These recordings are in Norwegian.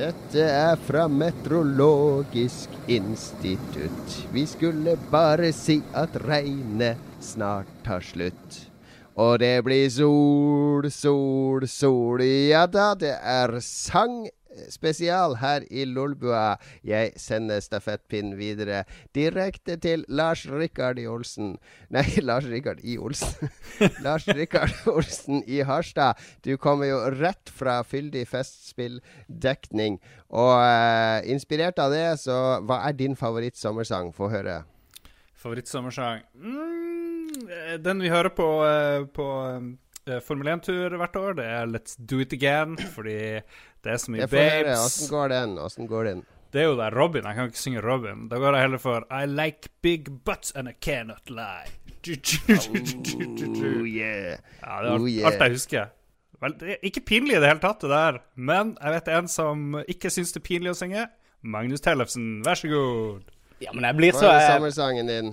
Dette er fra Meteorologisk institutt. Vi skulle bare si at regnet snart tar slutt. Og det blir sol, sol, sol. Ja da, det er sangspesial her i Lolbua. Jeg sender stafettpinnen videre direkte til Lars Rikard i Olsen. Nei, Lars Rikard i Olsen. Lars Rikard Olsen i Harstad. Du kommer jo rett fra fyldig festspilldekning. Og eh, inspirert av det, så hva er din favorittsommersang? Få høre. Favorittsommersang mm, Den vi hører på eh, på eh, Formel 1-tur hvert år, det er Let's Do It Again, fordi det er så mye babes. Åssen går den? Åssen går den? Det er jo der Robin. Jeg kan ikke synge Robin. Da går jeg heller for I like big butts and I cannot lie. Oh, yeah. Ja, det er alt, Oh, yeah. alt jeg husker. Vel, det er ikke pinlig i det hele tatt, det der. Men jeg vet en som ikke syns det er pinlig å synge. Magnus Tellefsen, vær så god. Ja, men jeg blir, så, jeg,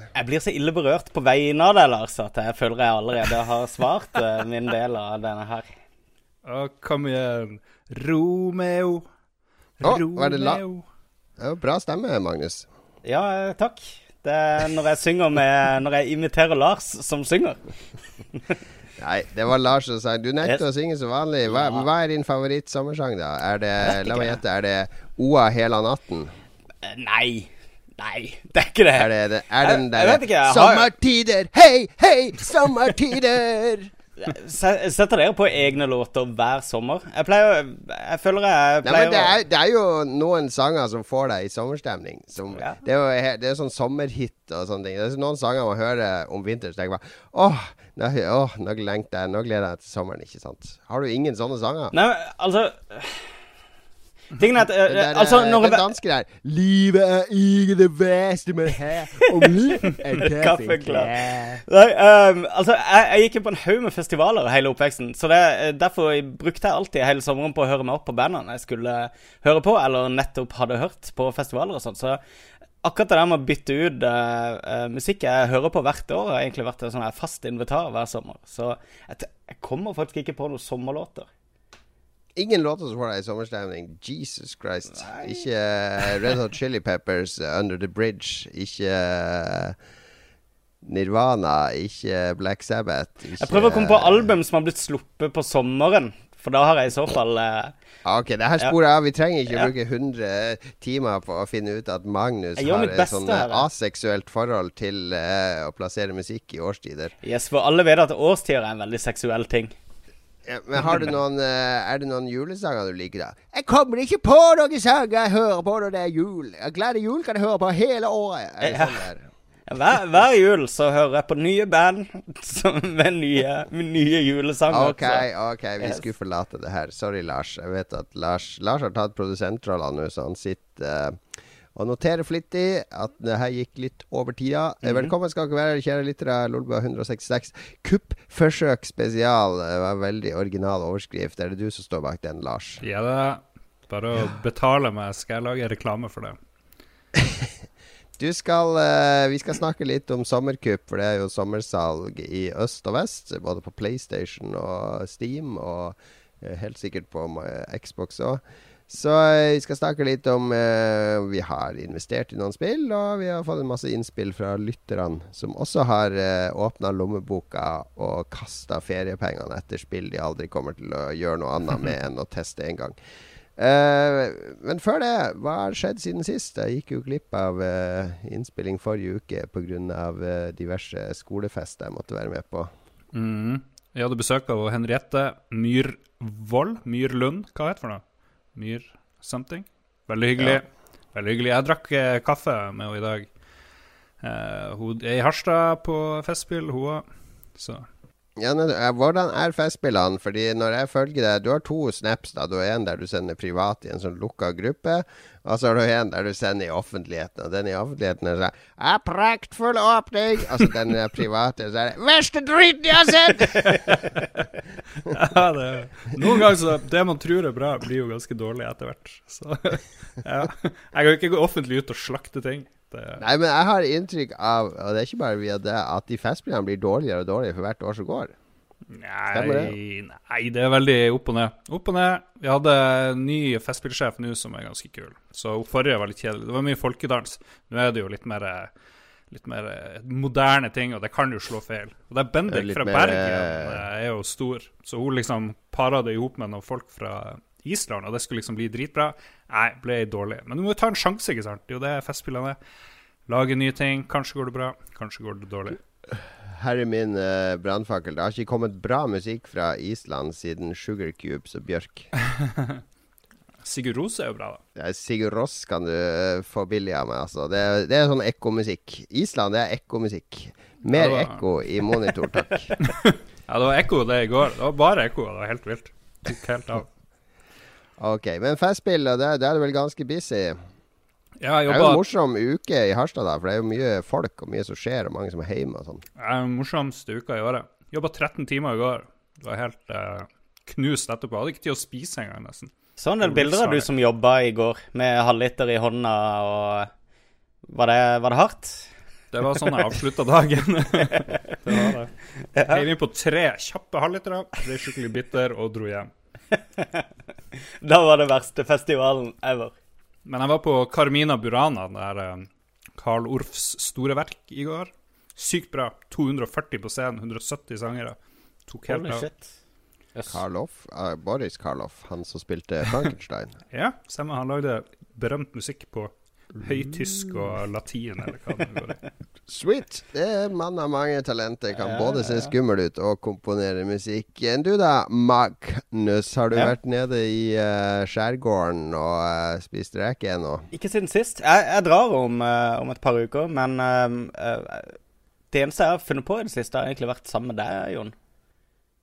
jeg blir så ille berørt på vegne av deg, Lars, at jeg føler jeg allerede har svart eh, min del av denne her. Å, kom igjen. Romeo. Å, var det la- Romeo. Det var bra stemme, Magnus. Ja, eh, takk. Det er når jeg synger med Når jeg imiterer Lars som synger. Nei, det var Lars som sa Du nekter å synge som vanlig. Hva, Ja. hva er din favorittsommersang, da? Er det, la meg gjette, er det Oa hela natten? Eh, Nei. Nei, det er ikke det. Er, det, det, er den der jeg vet ikke, jeg har- Sommertider, hei, hei, sommertider! Setter dere på egne låter hver sommer? Jeg pleier Jeg føler jeg Nei, pleier men det er, det er jo noen sanger som får deg i sommerstemning. Som, Ja. det, er jo, det er sånn sommerhit og sånne ting. Det er noen sanger man hører om vinteren, så tenker man åh, nå, åh, nå lengter jeg, nå gleder jeg til sommeren, ikke sant. Har du ingen sånne sanger? Nei, men altså Tingen er at uh, der, Altså, eh, når den danske der Livet er ikke det verste med her og liv er kaffeklart Nei, um, altså, jeg, jeg gikk jo på en haug med festivaler hele oppveksten. Så det, derfor derfor brukte jeg alltid hele sommeren på å høre meg opp på bandene jeg skulle høre på, eller nettopp hadde hørt på festivaler og sånn. Så akkurat det der med å bytte ut eh, eh, musikk jeg hører på hvert år, har egentlig vært en sånn fast invitar hver sommer. Så jeg, jeg kommer faktisk ikke på noen sommerlåter. Ingen låter som får deg i sommerstemning. Jesus Christ. Ikke eh, Red Hot Chili Peppers eh, Under the Bridge. Ikke eh, Nirvana. Ikke Black Sabbath. Ikke, Jeg prøver å komme på album som har blitt sluppet på sommeren, for da har jeg i så fall eh, Ah, Ok, det her sporet av. Vi trenger ikke Ja. bruke 100 timer på å finne ut at Magnus har et sånn ja. aseksuelt forhold til eh, å plassere musikk i årstider. Yes, for alle vet at årstider er en veldig seksuell ting. Ja, men har du noen eh, Er det noen julesanger du liker, da? Jeg kommer ikke på noen sanger jeg hører på når det er jul. Glade jul kan jeg høre på hele året. Ja. sånn? Hver, hver jul så hører jeg på nye band som, med nye, med nye julesanger. Ok, ok, vi Yes. skulle forlate det her. Sorry, Lars. Jeg vet at Lars, Lars har tatt produsentrollene nå, så han sitter eh, og noterer flittig at det her gikk litt over tida. Mm -hmm. Velkommen skal dere være, kjære lyttere. Lolbua 166. Kuppforsøk spesial. Det var en veldig original overskrift. Er det du som står bak den, Lars? Ja, det er bare å betale meg, skal jeg lage reklame for det. Du skal, uh, vi skal snakke litt om sommerkupp, for det er jo sommersalg i øst og vest. Både på PlayStation og Steam, og uh, helt sikkert på uh, Xbox òg. Så eh, vi skal snakke litt om eh, Vi har investert i noen spill, og vi har fått en masse innspill fra lytterne, som også har eh, åpna lommeboka og kasta feriepengene etter spill de aldri kommer til å gjøre noe annet med enn å teste en gang. Eh, men før det, hva har skjedd siden sist? Jeg gikk jo glipp av eh, innspilling forrige uke pga. Eh, diverse skolefester jeg måtte være med på. Mm. Jeg hadde besøk av Henriette Myrvold. Myrlund, hva heter det for noe? Myr something? Veldig hyggelig. Veldig hyggelig. Jeg drakk eh, kaffe med henne i dag. Eh, hun er i Harstad på Festspill, hun òg. Så Ja, eh, hvordan er festspillene? Fordi når jeg følger deg Du har to snaps. da Du har en der du sender privat i en sånn lukka gruppe. Og så har du en der du sender i offentligheten. Og den i offentligheten er sånn 'A Praktfull åpning! Altså den der private, så er det Verste dritten jeg har sett! ja, det, Noen ganger så Det man tror er bra, blir jo ganske dårlig etter hvert. Så ja. Jeg kan ikke gå offentlig ut og slakte ting. Det, Nei, men jeg har inntrykk av, og det er ikke bare via det, at de festspillene blir dårligere og dårligere for hvert år som går. Stemmer det? nei, det er veldig opp og ned. Opp og ned. Vi hadde en ny festspillsjef nå som er ganske kul. Så forrige var litt kjedelig. Det var mye folkedans. Nå er det jo litt mer Litt mer eh, moderne ting, og det kan jo slå feil. Og det er Bendik fra mer, Bergen eh, eh, er jo stor, så hun liksom para det i hop med noen folk fra Island, og det skulle liksom bli dritbra. Nei, ble dårlig. Men du må jo ta en sjanse, ikke sant? Det er jo det festspillene er. Lage nye ting. Kanskje går det bra, kanskje går det dårlig. Her er min uh, brannfakkel. Det har ikke kommet bra musikk fra Island siden Sugar Cubes og Bjørk. Sigurd Rose er jo bra, da. Er Sigurd Ross kan du uh, få billig av meg, altså. Det, er- det er sånn ekkomusikk. Island det er ekkomusikk. Mer Ja, var- ekko i monitor, takk. Ja, det var ekko det i går. Det var bare ekko. Det var helt vilt. Tok helt av. Ok, men festspill, det, det er du vel ganske busy? Ja, jeg Det er jo en morsom uke i Harstad, da, for det er jo mye folk og mye som skjer, og mange som er hjemme og sånn. Ja, morsomste uka i året. Jobba 13 timer i går. Det var helt uh, knust etterpå. Hadde ikke tid å spise engang, nesten. Så en del bilder av du som jobba i går, med halvliter i hånda og Var det, var det hardt? Det var sånn jeg avslutta dagen. det var det. Heiv inn på tre kjappe halvlitere, ble skikkelig bitter og dro hjem. Da var det verste festivalen ever. Men jeg var på Carmina Burana, der Carl Karl Orfs store verk, i går. Sykt bra. 240 på scenen, 170 sangere. Tok helt Holy av. shit. Yes. Karloff, uh, Boris Karloff, han som spilte Frankenstein. Ja, stemmer. Han lagde berømt musikk på høytysk og latin, eller hva det går i. Sweet! Det er en mann av mange talenter. Kan Ja, både se skummel ut og komponere musikk. Enn Du da, Magnus. Har du Ja. vært nede i uh, skjærgården og uh, spist reker ennå? Ikke siden sist. Jeg, jeg drar om, uh, om et par uker, men det eneste jeg har funnet på i det siste, har egentlig vært sammen med deg, Jon.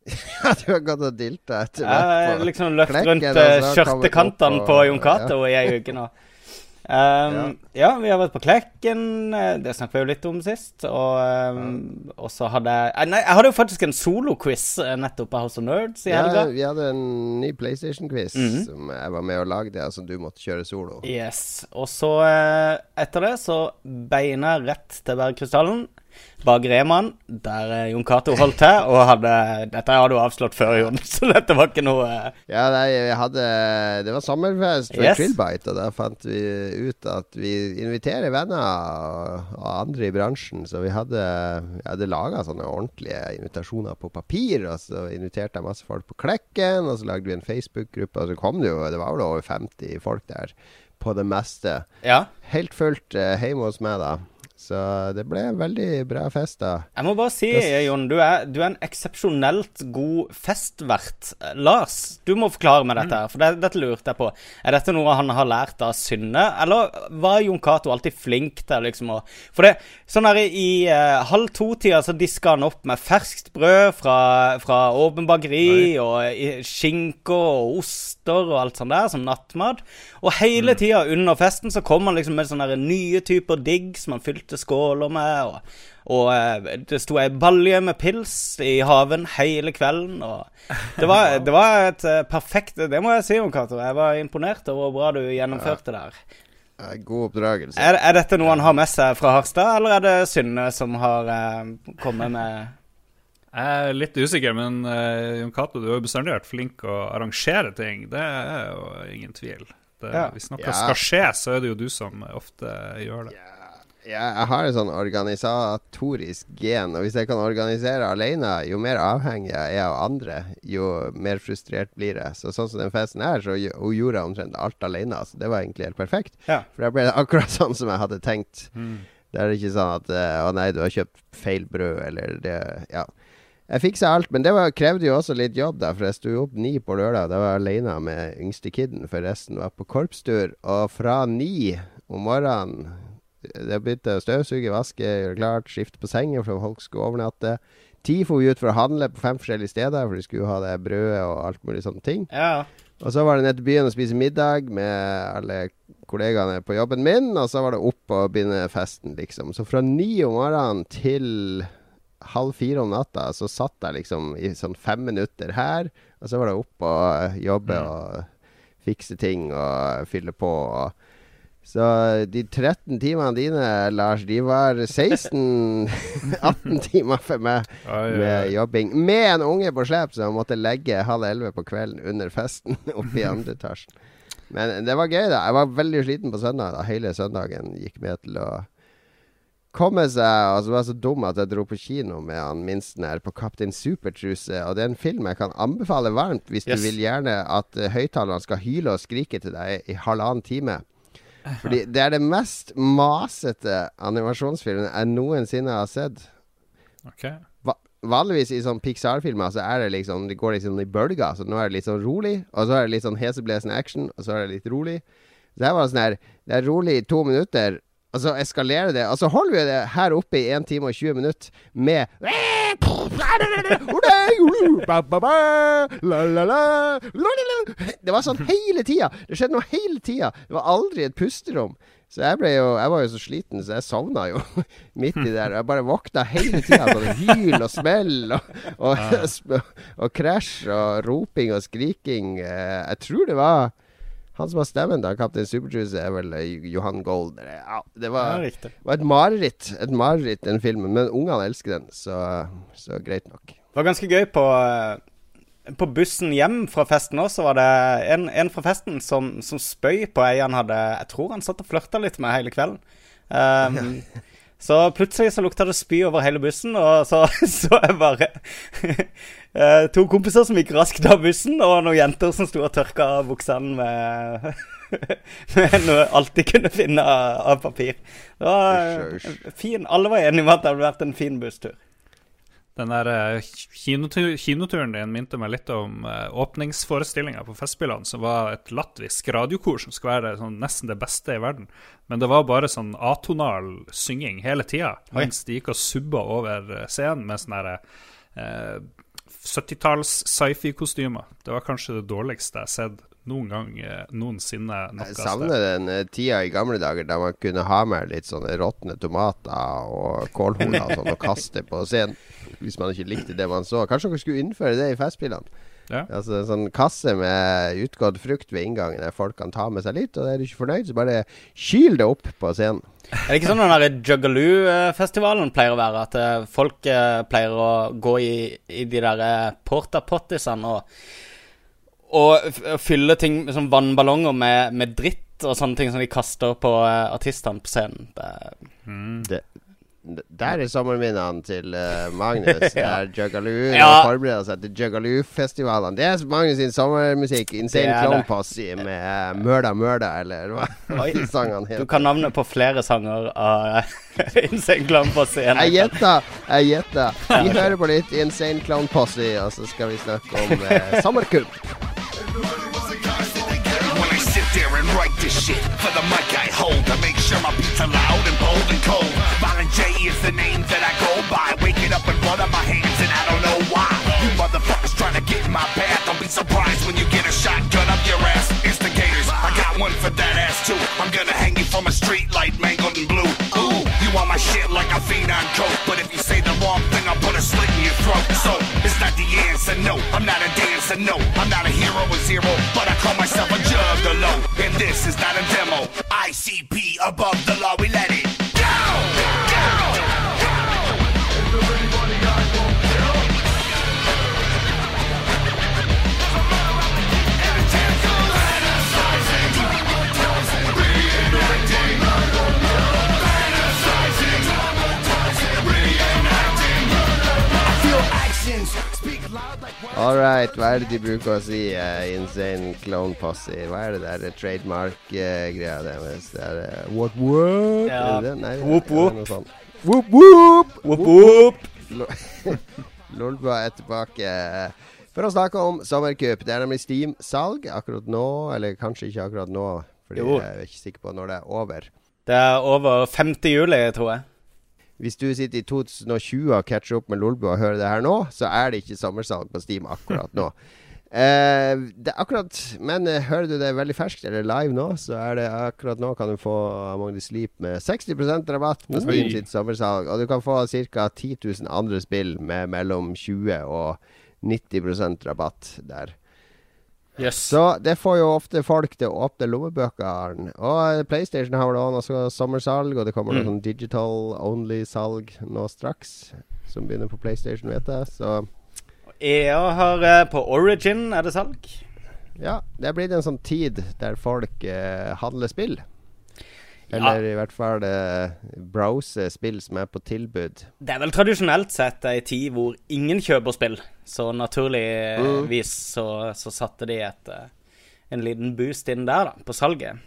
Ja, du har gått og dilta etter Jeg har hvert. liksom løpt rundt skjørtekantene på Jon Cato i ei uke nå. Um, ja. vi har vært på Klekken. eh, Det snakket vi jo litt om sist. Og, um, og så hadde jeg eh, Nei, jeg hadde jo faktisk en soloquiz eh, nettopp på House of Nerds i Ja, helga. vi hadde en ny PlayStation-quiz Mhm. som jeg var med og lagde, som du måtte kjøre solo. Yes. Og så, etter det, så beina rett til Bergkrystallen. Bak Reman, der eh, Jon Cato holdt til. Og hadde Dette hadde du avslått før, Jon, så dette var ikke noe eh, Ja, nei, jeg hadde Det var sommerfest for Yes. Trillbite, og da fant vi ut at vi inviterer venner og, og andre i bransjen. Så vi hadde, vi hadde laga sånne ordentlige invitasjoner på papir, og så inviterte jeg masse folk på Klekken, og så lagde vi en Facebook-gruppe, og så kom det jo Det var vel over 50 folk der på det meste. Ja. Helt fullt uh, hjemme hos meg, da. Så det ble en veldig bra fest, da. Jeg må bare si, Jon, du er, du er en eksepsjonelt god festvert. Eh, Lars, du må forklare meg dette, her, for det, dette lurte jeg på. Er dette noe han har lært av Synne, eller var Jon Cato alltid flink til liksom å For det, sånn her i, eh, halv to-tida så diska han opp med ferskt brød fra, fra Åpen bakeri, og skinke og oster og alt sånt der, som nattmat. Og hele tida under festen så kom han liksom med sånne nye typer digg som han fylte skåler med. og og eh, det sto ei balje med pils i haven hele kvelden. Og det var, det var et eh, perfekt Det må jeg si, Jon Cato. Jeg var imponert over hvor bra du gjennomførte det her. Eh, God oppdragelse. Er, er dette noe han har med seg fra Harstad, eller er det Synne som har eh, kommet med Jeg er litt usikker, men uh, Jon Cato, du har bestandig vært flink å arrangere ting. Det er jo ingen tvil. Det, Ja. Hvis noe Ja. skal skje, så er det jo du som ofte gjør det. Ja, jeg har et sånn organisatorisk gen, og hvis jeg kan organisere alene, jo mer avhengig jeg er av andre, jo mer frustrert blir jeg. Så sånn som den festen her, så hun gjorde jeg omtrent alt alene. Så det var egentlig helt perfekt. Ja. For da ble det akkurat sånn som jeg hadde tenkt. Mm. Det er ikke sånn at eh, Å nei, du har kjøpt feil brød, eller det Ja. Jeg fiksa alt, men det var, krevde jo også litt jobb, da, for jeg sto opp ni på lørdag. Da var jeg alene med yngste kiden, for resten var på korpstur. Og fra ni om morgenen Det begynte å støvsuge, vaske, gjøre klart, skifte på sengen for folk skulle overnatte. Ti for vi ut for å handle på fem forskjellige steder, for de skulle ha det brødet og alt mulig sånne ting. Ja. Og så var det ned til byen og spise middag med alle kollegaene på jobben min, og så var det opp og begynne festen, liksom. Så fra ni om morgenen til halv fire om natta, så satt jeg liksom i sånn fem minutter her, og så var det opp og jobbe Mm. og fikse ting og fylle på. og Så de 13 timene dine, Lars, de var 16-18 timer for meg med jobbing. Med en unge på slep som måtte legge halv elleve på kvelden under festen oppe i andre etasjen. Men det var gøy, da. Jeg var veldig sliten på søndag. da Hele søndagen gikk med til å komme seg. Og så var jeg så dum at jeg dro på kino med han minsten her på Kaptein Supertruse. Og det er en film jeg kan anbefale varmt hvis Yes. du vil gjerne at uh, høyttalerne skal hyle og skrike til deg i halvannen time. Fordi det er det mest masete animasjonsfilmen jeg noensinne har sett. Ok. Va vanligvis i sånn Pixar-filmer så er det liksom Det går liksom i bølger. Så nå er det litt sånn rolig, og så er det litt sånn heseblesende action, og så er det litt rolig. Så her var det sånn her Det er rolig i to minutter, og så eskalerer det. Og så holder vi det her oppe i 1 time og 20 minutter med Det var sånn hele tida. Det skjedde noe hele tida. Det var aldri et pusterom. Så jeg ble jo Jeg var jo så sliten, så jeg sovna jo midt i der. Jeg bare våkna hele tida. Sånn hyl og smell og, og, og krasj og roping og skriking. Eh, Jeg tror det var han som har stemmen da, Kaptein Superjuice, er vel eh, Johan Gold. Ja, det var, ja, var et mareritt. Et mareritt, den filmen. Men ungene elsker den, så, så greit nok. Det var ganske gøy på, eh, på bussen hjem fra festen òg, så var det en, en fra festen som, som spøy på ei han hadde Jeg tror han satt og flørta litt med hele kvelden. Um, så plutselig så lukta det spy over hele bussen, og så så jeg bare eh, to kompiser som gikk raskt av bussen, og noen jenter som sto og tørka buksene med med noe alt de kunne finne av, av papir. Det var eh, fin Alle var enige om at det hadde vært en fin busstur. Den der eh, kinotur, kinoturen din minte meg litt om uh, åpningsforestillinga på Festspillene, som var et latvisk radiokor som skulle være sånn, nesten det beste i verden. Men det var bare sånn atonal synging hele tida, mens de gikk og subba over eh, scenen med sånne herre eh, 70-talls sci-fi-kostymer. Det var kanskje det dårligste jeg har sett noen gang eh, noensinne. noe Jeg savner den eh, tida i gamle dager da man kunne ha med litt sånne råtne tomater og kålhoder og sånn og kaste på scenen. Hvis man ikke likte det man så. Kanskje dere skulle innføre det i Festspillene? Ja. Altså En sånn kasse med utgått frukt ved inngangen der folk kan ta med seg litt. Og er du ikke fornøyd, så bare kyl det opp på scenen. Er det ikke sånn den der Juggaloo-festivalen pleier å være? At eh, folk eh, pleier å gå i, i de der eh, porta-pottisene og, og fylle ting med sånn vannballonger med, med dritt og sånne ting som de kaster på artistene på scenen. Det, Det, d- der er sommerminnene til uh, Magnus. ja. Der Jugaloo. Ja. Forbereder seg til Jugaloo-festivalene. Det er Magnus sin sommermusikk. Insane Clone. Posse med uh, Mørda Mørda, eller hva sangene heter. du kan navnet på flere sanger av Insane Clown Posse. Jeg gjetter. Jeg gjetter. Vi hører på litt Insane Clown Posse, og så skal vi snakke om uh, sommerkupp. I write this shit for the mic I hold to make sure my beats are loud and bold and cold. Violent J is the name that I go by. Waking up with blood on my hands and I don't know why. You motherfuckers trying to get in my path. Don't be surprised when you get a shotgun up your ass. Instigators, I got one for that ass too. I'm gonna hang you from a street light, mangled and blue. Ooh, you want my shit like a fiend coke, but if you say the wrong thing, I'll put a slit in your throat. So answer, no. I'm not a dancer, no. I'm not a hero or zero, but I call myself a juggalo. And this is not a demo. ICP above the law, we let it All right, hva er det de bruker å si? Uh, insane Clone Posse. Hva er det der uh, trademark-greia deres? Det er uh, What what? Ja. Er det det? Nei, Whoop, whoop. Whoop whoop! Whoop, whoop. Lo- Lolbua er tilbake for å snakke om sommercup. Det er nemlig Steam-salg akkurat nå, eller kanskje ikke akkurat nå, fordi Jo. jeg er ikke sikker på når det er over. Det er over 5. juli, tror jeg. Hvis du sitter i 2020 og catcher opp med Lolbua og hører det her nå, så er det ikke sommersalg på Steam akkurat nå. Eh, det er akkurat Men eh, hører du det veldig ferskt eller live nå, så er det akkurat nå kan du få Among the Sleep med 60% rabatt på Steam sitt sommersalg. Og du kan få ca. 10 000 andre spill med mellom 20 og 90% rabatt der. Jøss. Så det får jo ofte folk til å åpne lommebøkene. Og PlayStation har vel også sommersalg, og det kommer noe Mm. sånn digital only-salg nå straks. Som begynner på PlayStation, vet jeg. Så EA har eh, på Origin er det salg. ja, det er blitt en sånn tid der folk eh, handler spill. Ja. Eller i hvert fall eh, browse spill som er på tilbud. Det er vel tradisjonelt sett ei tid hvor ingen kjøper spill, så naturligvis så, så satte de et, eh, en liten boost inn der, da, på salget.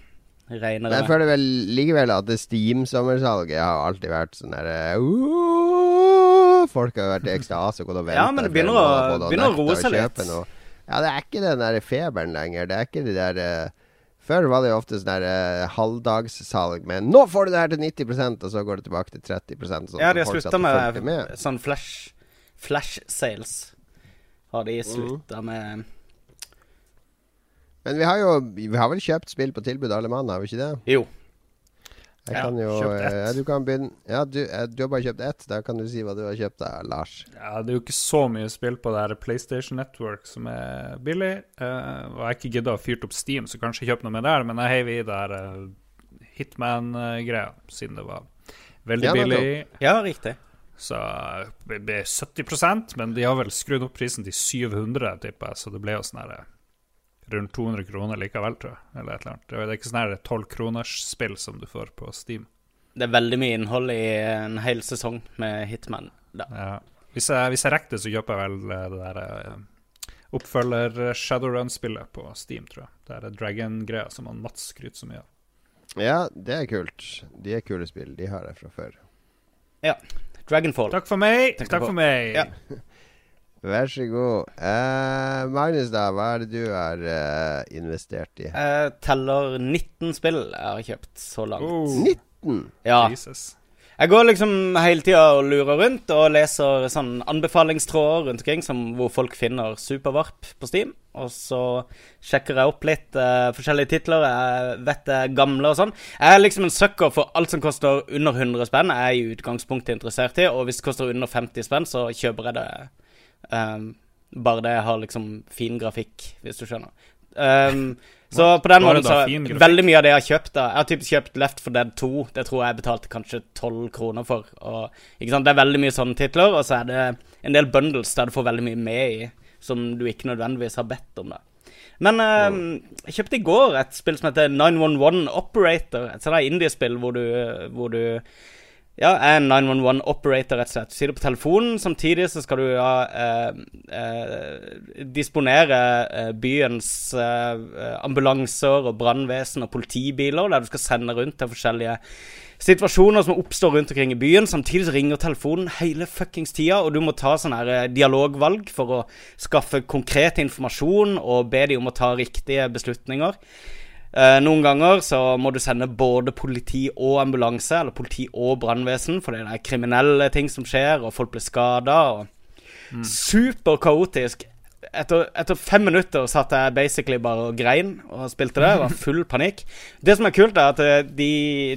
Regner Men jeg føler vel likevel at Steam-sommersalget har alltid vært sånn derre uh, Folk har vært i ekstase og gått og ventet. Ja, men det begynner å- begynner å roe seg litt. Noe. Ja, det er ikke den der feberen lenger. Det er ikke de der eh, Før var det jo ofte sånn der eh, halvdagssalg med 'Nå får du det her til 90% og så går det tilbake til 30 sånn Ja, de har slutta med, med. sånn flash, flash sales. Har de slutta med Men vi har jo Vi har vel kjøpt spill på tilbud, alle mann, har vi ikke det? Jo. Jeg Ja, kan jo kjøpt ett. eh, Ja, du kan begynne Ja, du, eh, du har bare kjøpt ett. Da kan du si hva du har kjøpt, da, Lars. Ja, det er jo ikke så mye spill på det her PlayStation Network som er billig. Uh, og jeg har ikke gidda å fyrt opp Steam, så kanskje kjøp noe med der, men jeg heiv i det her uh, Hitman-greia, siden det var veldig Ja, billig. Ja, riktig. Så det ble 70% men de har vel skrudd opp prisen til 700, tipper jeg, så det ble jo sånn her eh, rundt 200 kroner likevel, tror jeg. Eller et eller annet. Det er ikke sånn et 12 kroners spill som du får på Steam. Det er veldig mye innhold i en hel sesong med Hitman. Da. Ja. Hvis, jeg, hvis jeg rekker det, så kjøper jeg vel eh, det der eh, oppfølger Shadowrun-spillet på Steam, tror jeg. Det er Dragon-greia som han Mats skryter så mye av. Ja, det er kult. De er kule spill. De har jeg fra før. Ja. Dragonfall. Takk for meg! Takk for meg! Ja. Vær så god. Uh, Magnus, da. Hva er det du har uh, investert i? Jeg teller 19 spill jeg har kjøpt så langt. Oh, 19! Ja. Jesus. Jeg går liksom hele tida og lurer rundt og leser sånn anbefalingstråder rundt omkring som hvor folk finner Supervarp på Steam. Og så sjekker jeg opp litt uh, forskjellige titler. Jeg vet det er gamle og sånn. Jeg er liksom en sucker for alt som koster under 100 spenn. Jeg er i utgangspunktet interessert i, og hvis det koster under 50 spenn, så kjøper jeg det. Ehm, bare det har liksom fin grafikk, hvis du skjønner. Um, så på den måten så? Veldig mye av det jeg har kjøpt, da Jeg har typisk kjøpt Left for Dead 2. Det tror jeg betalte kanskje 12 kroner for. Og, ikke sant? Det er veldig mye sånne titler, og så er det en del bundles der du får veldig mye med i, som du ikke nødvendigvis har bedt om. da Men ehm, jeg kjøpte i går et spill som heter 911 Operator. Et sånt indiespill hvor du, hvor du ja, er en 911 operator, rett og slett. Du sitter på telefonen, samtidig så skal du ja, eh, eh, disponere eh, byens eh, ambulanser og brannvesen og politibiler, der du skal sende rundt til forskjellige situasjoner som oppstår rundt omkring i byen. Samtidig så ringer telefonen hele fuckings tida, og du må ta sånne eh, dialogvalg for å skaffe konkret informasjon og be de om å ta riktige beslutninger. Eh, noen ganger så må du sende både politi og ambulanse, eller politi og brannvesen, fordi det er kriminelle ting som skjer, og folk blir skada. Super kaotisk. Etter, etter fem minutter satt jeg basically bare og grein og spilte det. Det var full panikk. Det som er kult, er at eh, de,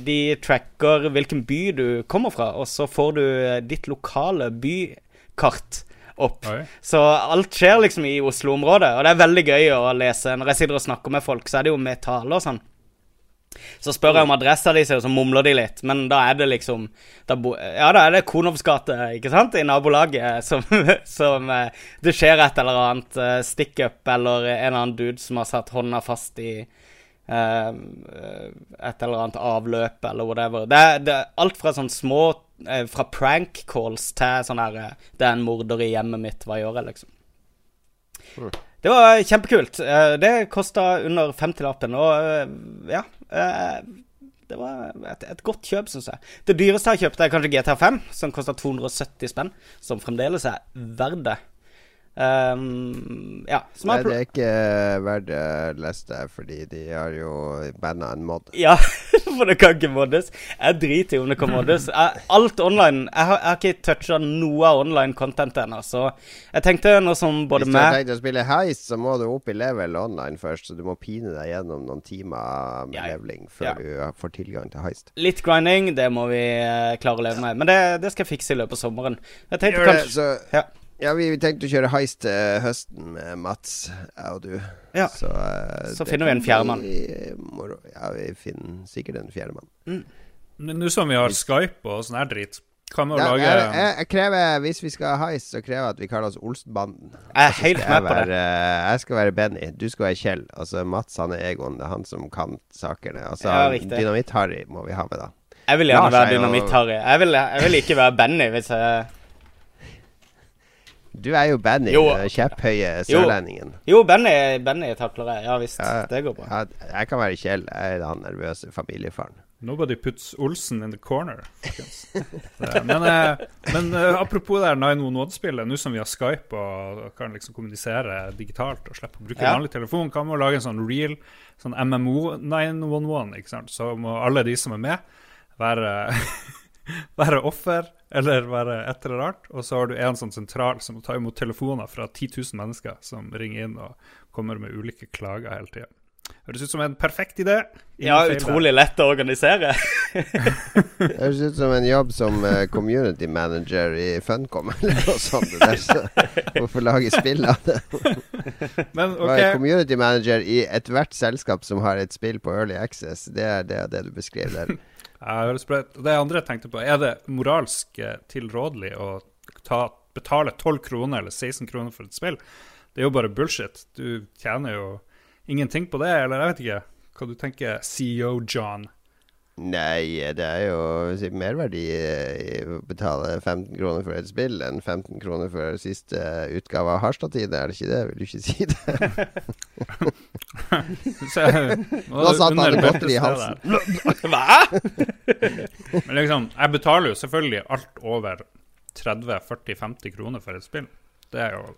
de tracker hvilken by du kommer fra, og så får du eh, ditt lokale bykart opp. Oi. Så alt skjer liksom i Oslo-området, og det er veldig gøy å lese. Når jeg sitter og snakker med folk, så er det jo med tale og sånn. Så spør jeg om adressa di, og så mumler de litt, men da er det liksom da bo, Ja, da er det Konovs gate, ikke sant, i nabolaget, som, som eh, Det skjer et eller annet uh, stick-up, eller en eller annen dude som har satt hånda fast i eh, et eller annet avløp, eller whatever. Det det alt fra sånn små eh, Fra prank calls til sånn her eh, Det er en morder i hjemmet mitt, hva gjør jeg, liksom? Det var kjempekult. Eh, Det kosta under 50-lappen, og eh, ja eh, Det var et, et godt kjøp, syns jeg. Det dyreste jeg har kjøpt, er kanskje GTA 5, som koster 270 spenn. Som fremdeles er verdt det. Um, ja. Som Nei, det er ikke verdt å lese fordi de har jo banna en mod. Ja, for det kan ikke moddes. Jeg driter i om det kan moddes. Jeg, alt online Jeg har, jeg har ikke toucha noe av online content ennå, så jeg tenkte noe som både Hvis du har tenkt å spille heist, så må du opp i level online først. Så du må pine deg gjennom noen timer med Ja, leveling før Ja. du får tilgang til heist. Litt grinding, det må vi eh, klare å leve med. Men det, det skal jeg fikse i løpet av sommeren. Jeg tenkte Gjør det, kanskje så Ja. Ja, vi tenkte å kjøre heist til høsten med Mats, jeg og du. Ja. Så, uh, Så finner vi en fjerdemann. Ja, vi finner sikkert en fjerdemann. Men Nå som vi har Skype og sånn her drit, kan vi jo lage jeg, jeg, jeg krever, Hvis vi skal ha heist, så krever jeg at vi kaller oss Olsenbanden. Jeg er helt med på det. jeg skal være Benny, du skal være Kjell. Altså Mats han er Egon, det er han som kan sakene. Altså Ja. Dynamitt-Harry må vi ha med, da. Jeg vil gjerne Lars være Dynamitt-Harry. Jeg, jeg vil ikke være Benny hvis jeg Du er jo Benny, den kjepphøye Jo. sørlendingen. Jo, Benny, Benny takler jeg. Ja visst. Ja. Det går bra. Ja, jeg kan være Kjell, jeg er han nervøse familiefaren. Nobody puts Olsen in the corner. Men, eh, men eh, apropos det her 911-spillet, nå som vi har Skype og kan liksom kommunisere digitalt og slippe å bruke Ja. vanlig telefon, kan vi lage en sånn real sånn MMO 911, ikke sant? Så må alle de som er med, være, være offer eller være et eller annet. Og så har du en sånn sentral som tar imot telefoner fra 10 000 mennesker som ringer inn og kommer med ulike klager hele tida. Høres ut som en perfekt idé. Ja, feil utrolig lett å organisere. Det høres ut som en jobb som eh, community manager i Funcom eller noe sånt. Det der, så hvorfor lage spill av det? Men Være ok, community manager i ethvert selskap som har et spill på Early Access, det er det, det du beskriver der. Det andre jeg tenkte på, er det moralsk eh, tilrådelig å ta, betale 12 kroner eller 16 kroner for et spill? Det er jo bare bullshit. Du tjener jo ingenting på det, eller jeg vet ikke. Hva du tenker, CEO John? Nei, det er jo si, merverdi eh, å betale 15 kroner for et spill enn 15 kroner for siste utgave av Harstad-tiden, er det ikke det? Vil du ikke si det? Så nå Da satt han det godteri i halsen. Hva? Men liksom, jeg betaler jo selvfølgelig alt over 30-40-50 kroner for et spill. Det er jo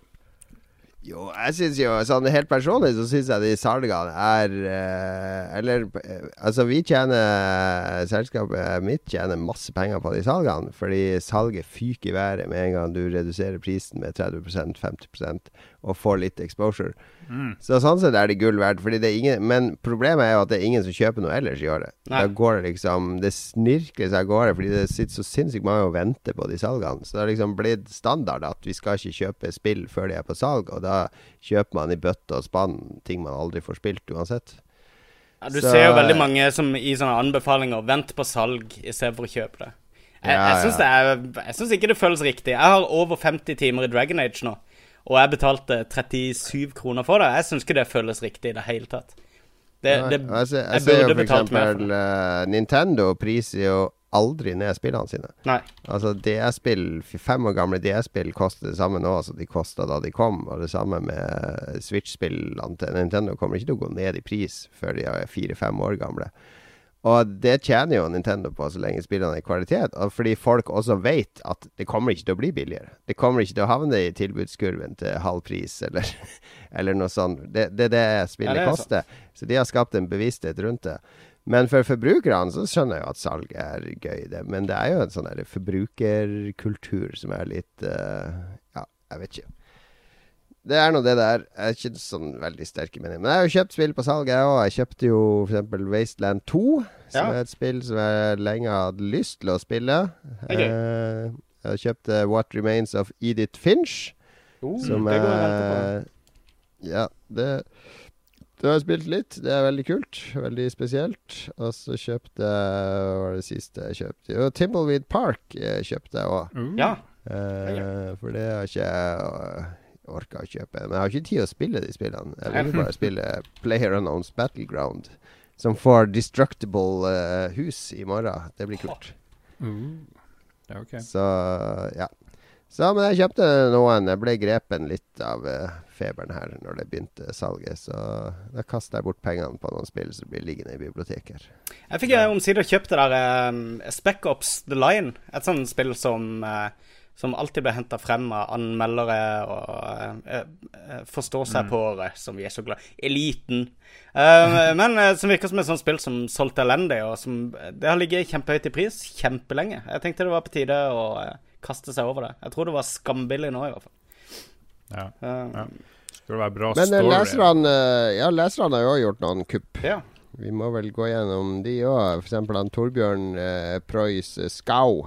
Jo, jeg syns jo sånn helt personlig så syns jeg de salgene er eh, Eller eh, altså, vi tjener Selskapet mitt tjener masse penger på de salgene, fordi salget fyker i været med en gang du reduserer prisen med 30% 50 og får litt exposure. mm. Så sånn sett er det gull verdt. Fordi det er ingen, men problemet er jo at det er ingen som kjøper noe ellers i året. Da går det liksom Det snirkler seg av gårde, fordi det sitter så sinnssykt mange og venter på de salgene. Så det har liksom blitt standard at vi skal ikke kjøpe spill før de er på salg, og da kjøper man i bøtte og spann ting man aldri får spilt uansett. Ja, du Så- ser jo veldig mange som i sånne anbefalinger Vent på salg istedenfor å kjøpe det. Jeg, Ja, jeg syns ikke det føles riktig. Jeg har over 50 timer i Dragon Age nå, og jeg betalte 37 kroner for det. Jeg syns ikke det føles riktig i det hele tatt. Det, det, jeg, ser, jeg, jeg ser jo for eksempel eh, Nintendo priser jo aldri ned spillene sine. nei. Altså DS-spill, fem år gamle DS-spill koster det samme nå som de kosta da de kom. Og det samme med Switch-spillene til Nintendo kommer ikke til å gå ned i pris før de er fire-fem år gamle. Og det tjener jo Nintendo på så lenge spillene er i kvalitet. Og fordi folk også vet at det kommer ikke til å bli billigere. Det kommer ikke til å havne i tilbudskurven til halv pris eller, eller noe sånt. Det det er det spillet Ja, det er koster. Så de har skapt en bevissthet rundt det. Men for forbrukerne så skjønner jeg jo at salg er gøy, det. Men det er jo en sånn forbrukerkultur som er litt uh, Ja, jeg vet ikke. Det er nå det det er. Jeg er ikke sånn veldig sterk i meningen. Men jeg har jo kjøpt spill på salg, jeg òg. Jeg kjøpte jo f.eks. Wasteland 2, som Ja. er et spill som jeg lenge hadde lyst til å spille. Okay. Eh, jeg kjøpte What Remains of Edith Finch. Oh, Som det går er Ja, det Du har spilt litt. Det er veldig kult. Veldig spesielt. Og så kjøpte jeg Hva var det siste jeg kjøpte? Jo, Timbleweed Park eh, kjøpte jeg òg. Mm. Ja. Uh, for det har ikke jeg orka å kjøpe. Men jeg har ikke tid å spille de spillene. Jeg vil bare spille Player Unknowns Battleground. Som får destructible uh, hus i morgen. Det blir kult. Mm. Er. Så ja. Så, men jeg kjøpte noen. Jeg ble grepen litt av uh, feberen her når det begynte salget. Så da kasta jeg bort pengene på noen spill som blir liggende i biblioteket. Jeg fikk omsider kjøpt det der um, Spec Ops The Line. Et sånt spill som, eh, som alltid blir henta frem av anmeldere og eh, eh, forstår seg på året, som vi er så glad. Eliten. Eh, men eh, som virker som et sånt spill som solgte elendig, og som Det har ligget kjempehøyt i pris kjempelenge. Jeg tenkte det var på tide å eh, kaste seg over det. Jeg tror det var skambillig nå, i hvert fall. Ja. Eh, Ja. Skal det være bra Men story. Men leserne Ja, leserne har jo også gjort noen kupp. ja. Vi må vel gå gjennom de òg. F.eks. Torbjørn eh, Preus eh, Skau.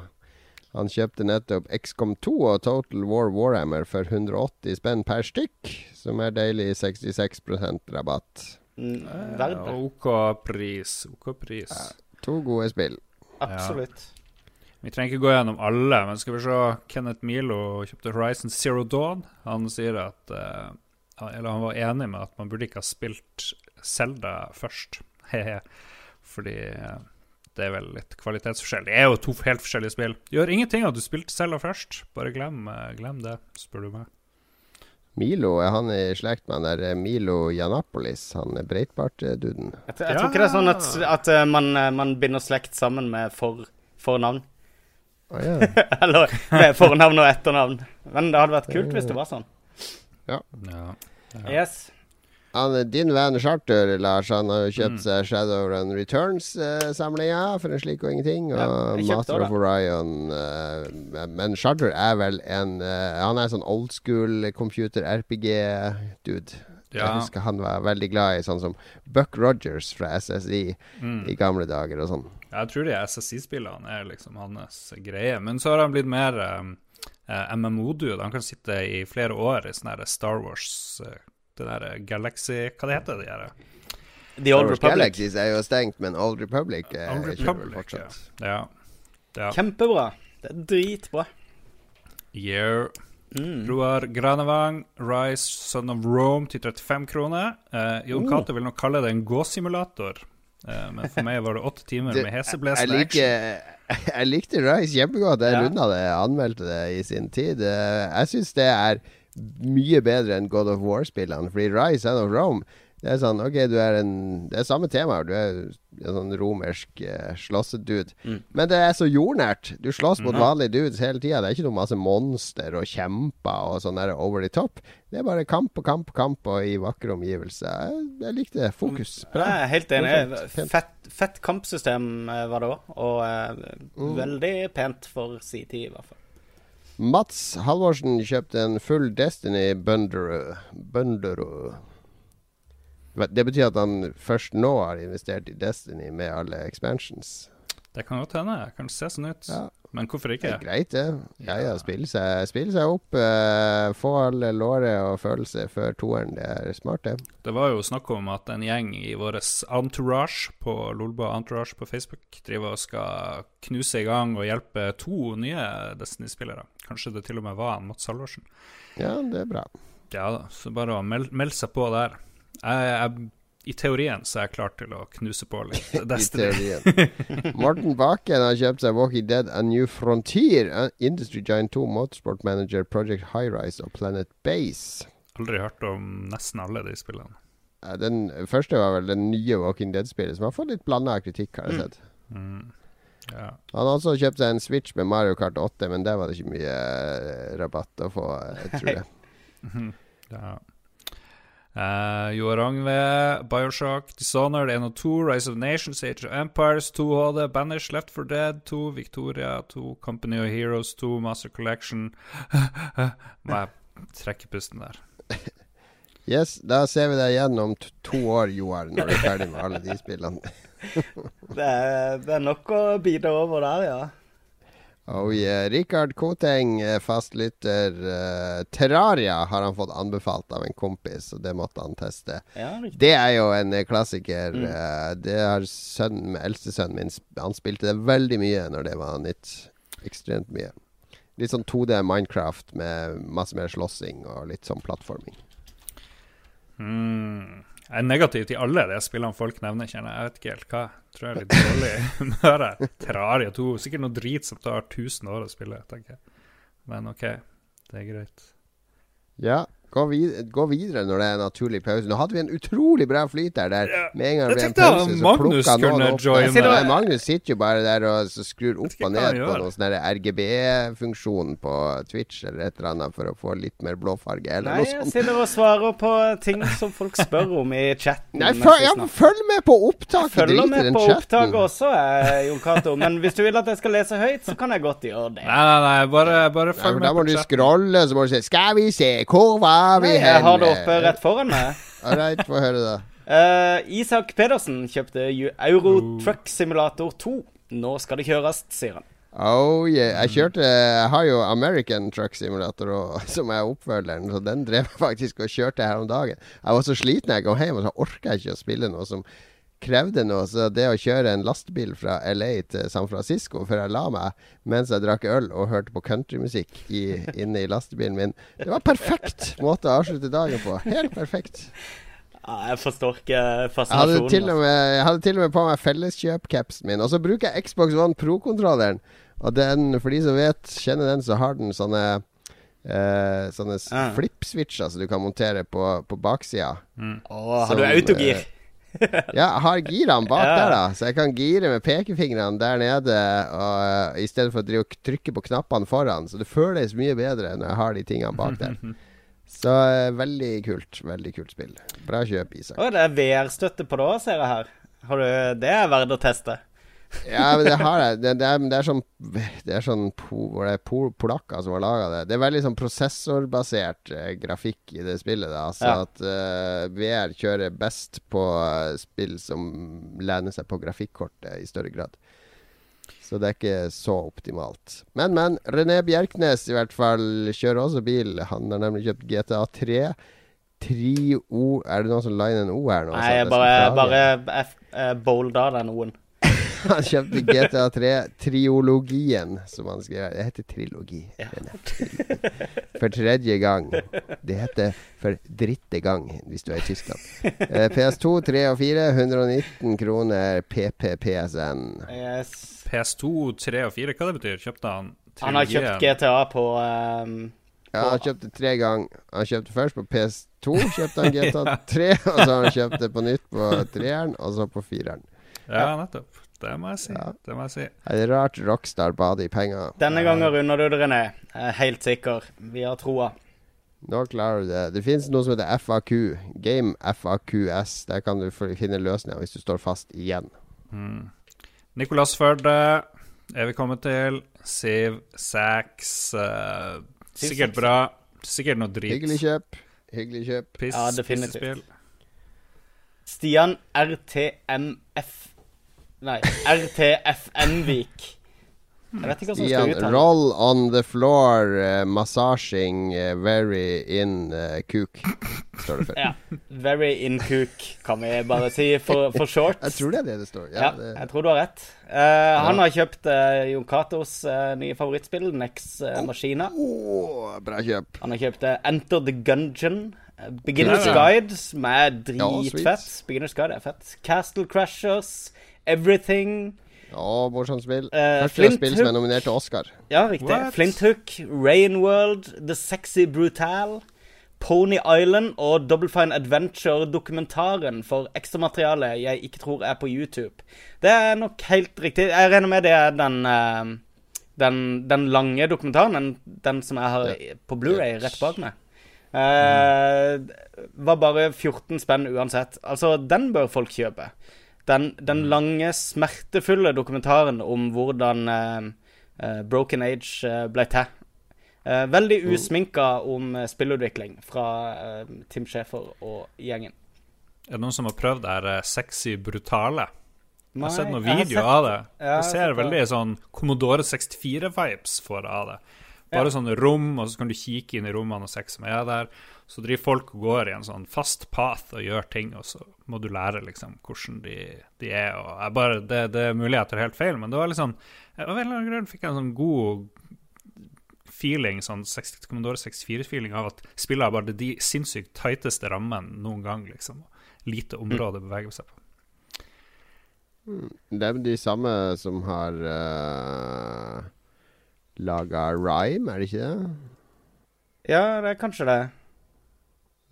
Han kjøpte nettopp XCOM 2 og Total War Warhammer for 180 spenn per stykk, som er deilig 66% rabatt. Mm, det. OK pris. OK pris. To gode spill. Absolutt. Vi trenger ikke gå gjennom alle, men skal vi se Kenneth Milo kjøpte Horizon Zero Dawn. Han sier at uh, Eller han var enig med at man burde ikke ha spilt Zelda først. Hehe. Fordi eh, det er vel litt kvalitetsforskjell. Det er jo to helt forskjellige spill. Gjør ingenting at du spilte Selda først. Bare glem, eh, glem det, spør du meg. Milo, er han i slekt med han der eh, Milo Janapolis? Han er Breitbart-duden. Jeg, jeg tror ikke det er sånn at, at eh, man, man binder slekt sammen med for, fornavn. Å ja. Eller med fornavn og etternavn. Men det hadde vært kult hvis det var sånn. Ja. Yes. Han, din venn Charter, Lars, han har jo kjøpt seg Shadowrun Returns-samlinga for en slik og ingenting. Og Ja, Master også of Orion. eh, men Charter er vel en eh, Han er sånn old school computer-RPG-dude. Jeg Ja. husker han var veldig glad i sånn som Buck Rogers fra SSI Mm. i gamle dager og sånn. Jeg tror de SSI-spillene er liksom hans greie. Men så har han blitt mer eh, MMO-dude. Han kan sitte i flere år i sånn Star Wars eh, Det der Galaxy Hva det heter det her? The Old Republic. Galaxies er jo stengt, men Old Republic er Old Republic, ja. fortsatt. Ja. ja. Kjempebra. Det er dritbra. Yeah. Mm. Roar Granevang, Rise Son of Rome til 35 kroner. Eh, Jon Cato vil nok kalle det en gåsimulator. Eh, men for meg var det åtte timer med Jeg, heseblesende action. liker, jeg likte Rise kjempegodt. Jeg Ja. runda det, jeg anmeldte det i sin tid. Eh, Jeg syns det er mye bedre enn God of War-spillene. Fordi Rise and of Rome Det er sånn, ok, du er en Det er samme tema. Du er en sånn romersk eh, slåssedude. Mm. Men det er så jordnært. Du slåss mot Mm. vanlige dudes hele tida. Det er ikke noe masse monster og kjemper og sånn der over the top. Det er bare kamp og kamp og kamp og i vakre omgivelser. Jeg, jeg likte. Fokus. Jeg er helt enig. Fett, fett kampsystem eh, var det òg, og eh, Mm. veldig pent for si tid, i hvert fall. Mats Halvorsen kjøpte en full Destiny. Bundero. Det betyr at han først nå har investert i Destiny med alle expansions. Det kan godt hende. Det kan se sånn ut. Ja. Men hvorfor ikke? Det er greit, det. Ja, ja, Ja. spille seg, spille seg opp. eh, få alle låret og følelse før toeren. Det er smart, det. Det var jo snakk om at en gjeng i vår entourage på Lolba Entourage på Facebook driver og skal knuse i gang og hjelpe to nye Destiny-spillere. Kanskje det til og med var en Mats Halvorsen. Ja, det er bra. Ja da, så bare å melde, meld seg på der. Jeg, jeg, I teorien så er jeg klar til å knuse på litt I Destiny. teorien. Morten Bakken har kjøpt seg Walking Dead A New Frontier, Industry Giant 2, Motorsport Manager, Project High Rise og Planet Base. Aldri hørt om nesten alle de spillene. Den første var vel den nye Walking Dead-spillet, som har fått litt blanda kritikk, har jeg sett. Mm. Ja. Han har også kjøpt seg en Switch med Mario Kart 8, men der var det ikke mye eh, rabatt å få, jeg tror jeg. ja. Uh, Joar Angve, Bioshock, Dishonored 1 og 2, Rise of Nations, Age of Empires 2 HD, Banish, Left for Dead 2, Victoria 2, Company of Heroes 2, Master Collection Må jeg trekke pusten der. Yes, da ser vi deg igjen om to år, Joar, når du er ferdig med alle de spillene. Det er, det er nok å bite over der, ja. Oh yeah. Rikard Koteng, eh, fastlytter. Uh, Terraria har han fått anbefalt av en kompis, og det måtte han teste. ja. Det er jo en eh, klassiker. Mm. Uh, Det har sønnen, eldstesønnen min Han spilte det veldig mye når det var nytt. Ekstremt mye. Litt sånn 2D Minecraft med masse mer slåssing og litt sånn plattforming. Mm. Jeg er negativ til alle de spillene folk nevner, kjenner jeg. Vet ikke helt hva. Tror jeg er litt dårlig i humøret. Terraria 2. Sikkert noe drit som tar 1000 år å spille, tenker jeg. Men OK, det er greit. Ja, gå, vid gå videre når det er en naturlig pause. Nå hadde vi en utrolig bra flyt der. der Med en gang det ble en pause, så Magnus plukka noen opp. joine. Nei, Nei, Magnus sitter jo bare der og skrur opp og ned på noen sånn RGB-funksjon på Twitch eller et eller annet for å få litt mer blåfarge eller Nei, noe jeg sitter og svarer på ting som folk spør om i chatten. Nei, følg, ja, følg med på opptaket! Drit i med på opptaket også, eh, Jon Cato. Men hvis du vil at jeg skal lese høyt, så kan jeg godt gjøre det. Nei, nei, nei, bare, bare Nei, følg for da må du scrolle, så må du si 'Skal vi se, hvor var vi Nei, hen?' jeg har det oppe rett foran meg. Right, få høre, da. Uh, Isak Pedersen kjøpte Euro Truck Simulator 2. Nå skal det kjøres, sier han. Oh yeah. Jeg kjørte Jeg har jo American Truck Simulator og, som er oppfølgeren, så den drev jeg faktisk og kjørte her om dagen. Jeg var så sliten jeg kom hjem, og så orka jeg ikke å spille noe som krevde noe. Så det å kjøre en lastebil fra LA til San Francisco før jeg la meg, mens jeg drakk øl og hørte på countrymusikk inne i lastebilen min, det var perfekt måte å avslutte dagen på. Helt perfekt. Ja, jeg forstår ikke Jeg hadde, fascinasjonen. til og altså. med, jeg hadde til og med på meg felleskjøpcapsen min. Og så bruker jeg Xbox One Pro-kontrolleren. Og den, for de som vet, kjenner den, så har den sånne eh, Sånne Ah. flip-switcher som du kan montere på, på baksida. Å, har du autogir? Ja, jeg har girene bak Ja. der, da. Så jeg kan gire med pekefingrene der nede og, uh, i stedet for å drive og trykke på knappene foran. Så det føles mye bedre når jeg har de tingene bak der. Så uh, veldig kult. Veldig kult spill. Bra kjøp, Isak. Å, det er VR-støtte på det òg, ser jeg her. Har du, det er verdt å teste. Ja, men det har jeg. Det, det, er, det er sånn Det er sånn po, det er po, polakker som har laga det. Det er veldig sånn prosessorbasert eh, grafikk i det spillet. Da. Altså Ja. at eh, VR kjører best på eh, spill som lener seg på grafikkortet i større grad. Så det er ikke så optimalt. Men, men. René Bjerknes i hvert fall kjører også bil. Han har nemlig kjøpt GTA 3. Trio Er det noen som la inn en O her nå? Nei, bare, bare jeg bolda den O-en. Han kjøpte GTA 3 Triologien, som han skrev. Det heter trilogi. Ja. For tredje gang. Det heter for dritte gang, hvis du er i Tyskland. Eh, PS2 3 og 4, 119 kroner PPPSN. Yes. PS2, 3 og 4, hva det betyr? Kjøpte han Han har kjøpt? GTA på um Ja, han kjøpte tre ganger. Han kjøpte først på PS2, kjøpte han GTA 3, og så har han kjøpt det på nytt på treeren, og så på fireren. Ja, nettopp. Det må jeg si. Ja. Det må jeg si. Det er rart Rockstar ba i penger. Denne gangen runder du det, René. Jeg er helt sikker. Vi har troa. Nå klarer du det. Det finnes noe som heter FAQ. Game FAQS. Der kan du finne løsninger hvis du står fast igjen. Nicolas Førde er vi kommet til. Siv Sax. Uh, sikkert bra. Sikkert noe drit. Hyggelig kjøp. Hyggelig kjøp. Piss, Ja, definitivt. pissespill. Stian RTMF Nei, RTFN-vik. Jeg vet ikke hva som skal ut her. roll on the floor, uh, massaging uh, very in uh, cook, står det for. Ja. Very in cook, kan vi bare si for, for short. Jeg tror det er det det står. Ja, Ja, det, jeg tror du har rett. Ja. Han har kjøpt Jon Katos eh, nye favorittspill, Nex uh, Oh, Åh, bra kjøp. Han har kjøpt eh, Enter the Gungeon. eh, Beginner's. Guide, som er dritfett. Ja, Beginner's Guide er fett. Castle Crashers. Everything. Ja, morsomt spill. Uh, Flint spill som er nominert til Oscar. Ja, riktig. What? Flint Hook, Rain World, The Sexy Brutal, Pony Island og Double Fine Adventure-dokumentaren for ekstramateriale jeg ikke tror er på YouTube. Det er nok helt riktig. Jeg regner med det er den uh, den, den lange dokumentaren, den, den som jeg har Ja. på Blu-ray Yes. rett bak meg. Eh, var bare 14 spenn uansett. Altså, den bør folk kjøpe. Den, den lange, smertefulle dokumentaren om hvordan eh, Broken Age eh, ble til. Uh, veldig usminka om spillutvikling fra uh, Tim Schäfer og gjengen. Er det noen som har prøvd det her sexy brutale? Jeg har sett noen videoer av det. Det ser veldig sånn Commodore 64-vibes for av det. Bare sånne rom, og så kan du kikke inn i rommene og se hva som er der. Så driver folk og går i en sånn fast path og gjør ting, og så må du lære liksom hvordan de, de er. Og jeg bare, det, det er mulig jeg tar helt feil, men det var liksom Av en eller annen grunn fikk jeg en sånn god feeling, sånn 60, Commodore 64-feeling av at spillet har bare de sinnssykt tighteste rammene noen gang, liksom. Lite område å bevege seg på. Det er de samme som har uh, laga Rhyme, er det ikke det? Ja, det er kanskje det.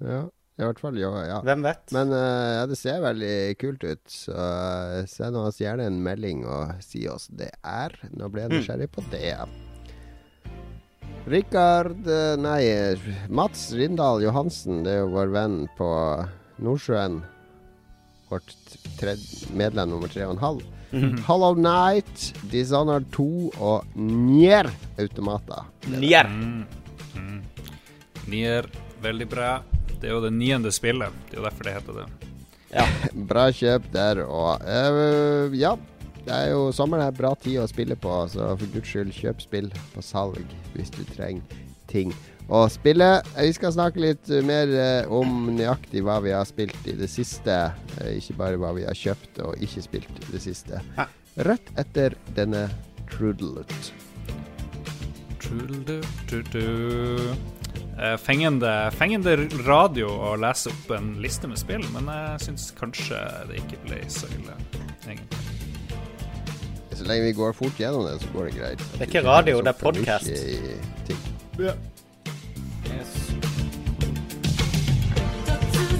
Ja, i hvert fall. Jo, ja. Hvem vet? Men uh, ja, det ser veldig kult ut. Så uh, send oss gjerne en melding og si oss det er. Nå ble jeg nysgjerrig på det. Rikard eh, Nei, Mats Rindal Johansen. Det er jo vår venn på Nordsjøen. Vårt tredje medlem nummer tre og en halv. Hollow Night, Dishonored 2 og Nier Automata. Njer. Nier, veldig bra. Det er jo det niende spillet. Det er jo derfor det heter det. Ja. Bra kjøp der og uh, Ja. Det er jo sommeren er bra tid å spille på, så for guds skyld, kjøp spill på salg hvis du trenger ting å spille. Vi skal snakke litt mer eh, om nøyaktig hva vi har spilt i det siste. Eh, ikke bare hva vi har kjøpt og ikke spilt i det siste. Ja. Rett etter denne Trudelut. Trudelut Eh, Fengende, fengende radio å lese opp en liste med spill, men jeg syns kanskje det ikke ble så ille, egentlig. Så lenge vi går fort gjennom det, så går det greit. Det er ikke radio, det er podcast. podcast.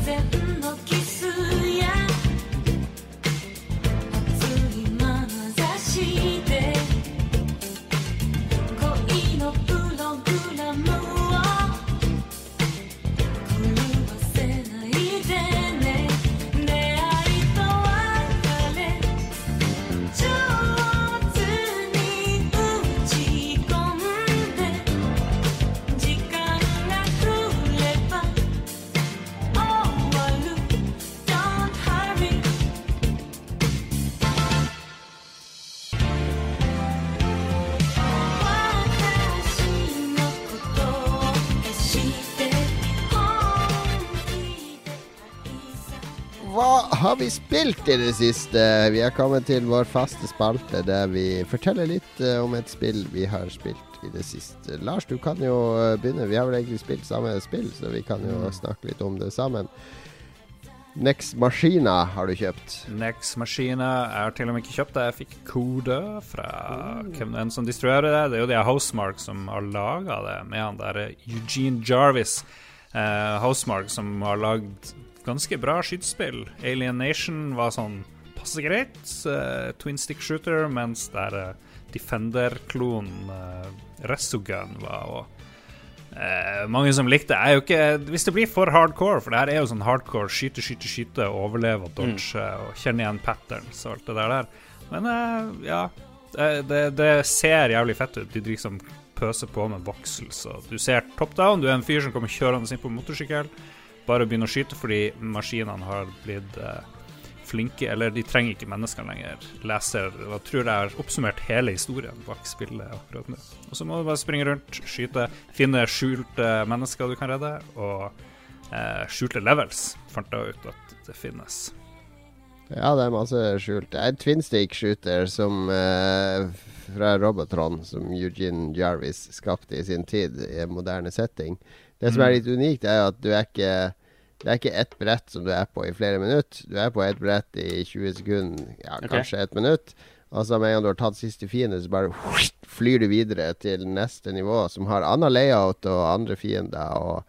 Yes. Har vi spilt i det siste? Vi er kommet til vår faste spalte der vi forteller litt eh, om et spill vi har spilt i det siste. Lars, du kan jo eh, begynne. Vi har vel egentlig spilt samme spill, så vi kan jo snakke litt om det sammen. Nex Machina har du kjøpt. Nex Machina har til og med ikke kjøpt det. Jeg fikk kode fra hvem enn som distribuerer det. Det er jo de Housemark som har laga det, med han der Eugene Jarvis. Uh, Housemark som har lagd ganske bra skytespill. Alien Nation var sånn passe greit. Uh, twin stick shooter, mens der uh, Defender-klonen uh, Resogun var Eh, mange som likte er jo ikke Hvis det blir for hardcore, for det her er jo sånn hardcore skyte, skyte, skyte, overleve og dodge og kjenne igjen patterns og alt det der der. Men ja det, det, ser jævlig fett ut. De liksom pøser på med voksels, og du ser top down. Du er en fyr som kommer kjørende inn på motorsykkel. Bare å begynne å skyte fordi maskinene har blitt eh, flinke, eller de trenger ikke mennesker lenger. Leser Da tror jeg har oppsummert hele historien bak spillet akkurat nå. Og så må du bare springe rundt, skyte, finne skjulte mennesker du kan redde, og eh, skjulte levels, fant jeg ut at det finnes. Ja, det er masse skjult. En twin stick shooter som eh, fra Robotron, som Eugene Jarvis skapte i sin tid i en moderne setting. Det som er litt unikt, er at du er ikke det er ikke ett brett som du er på i flere minutter. Du er på ett brett i 20 sekunder, ja, Ok. kanskje ett minutt. Og så med en gang du har tatt siste fiende, så bare flyr du videre til neste nivå, som har annen layout og andre fiender og,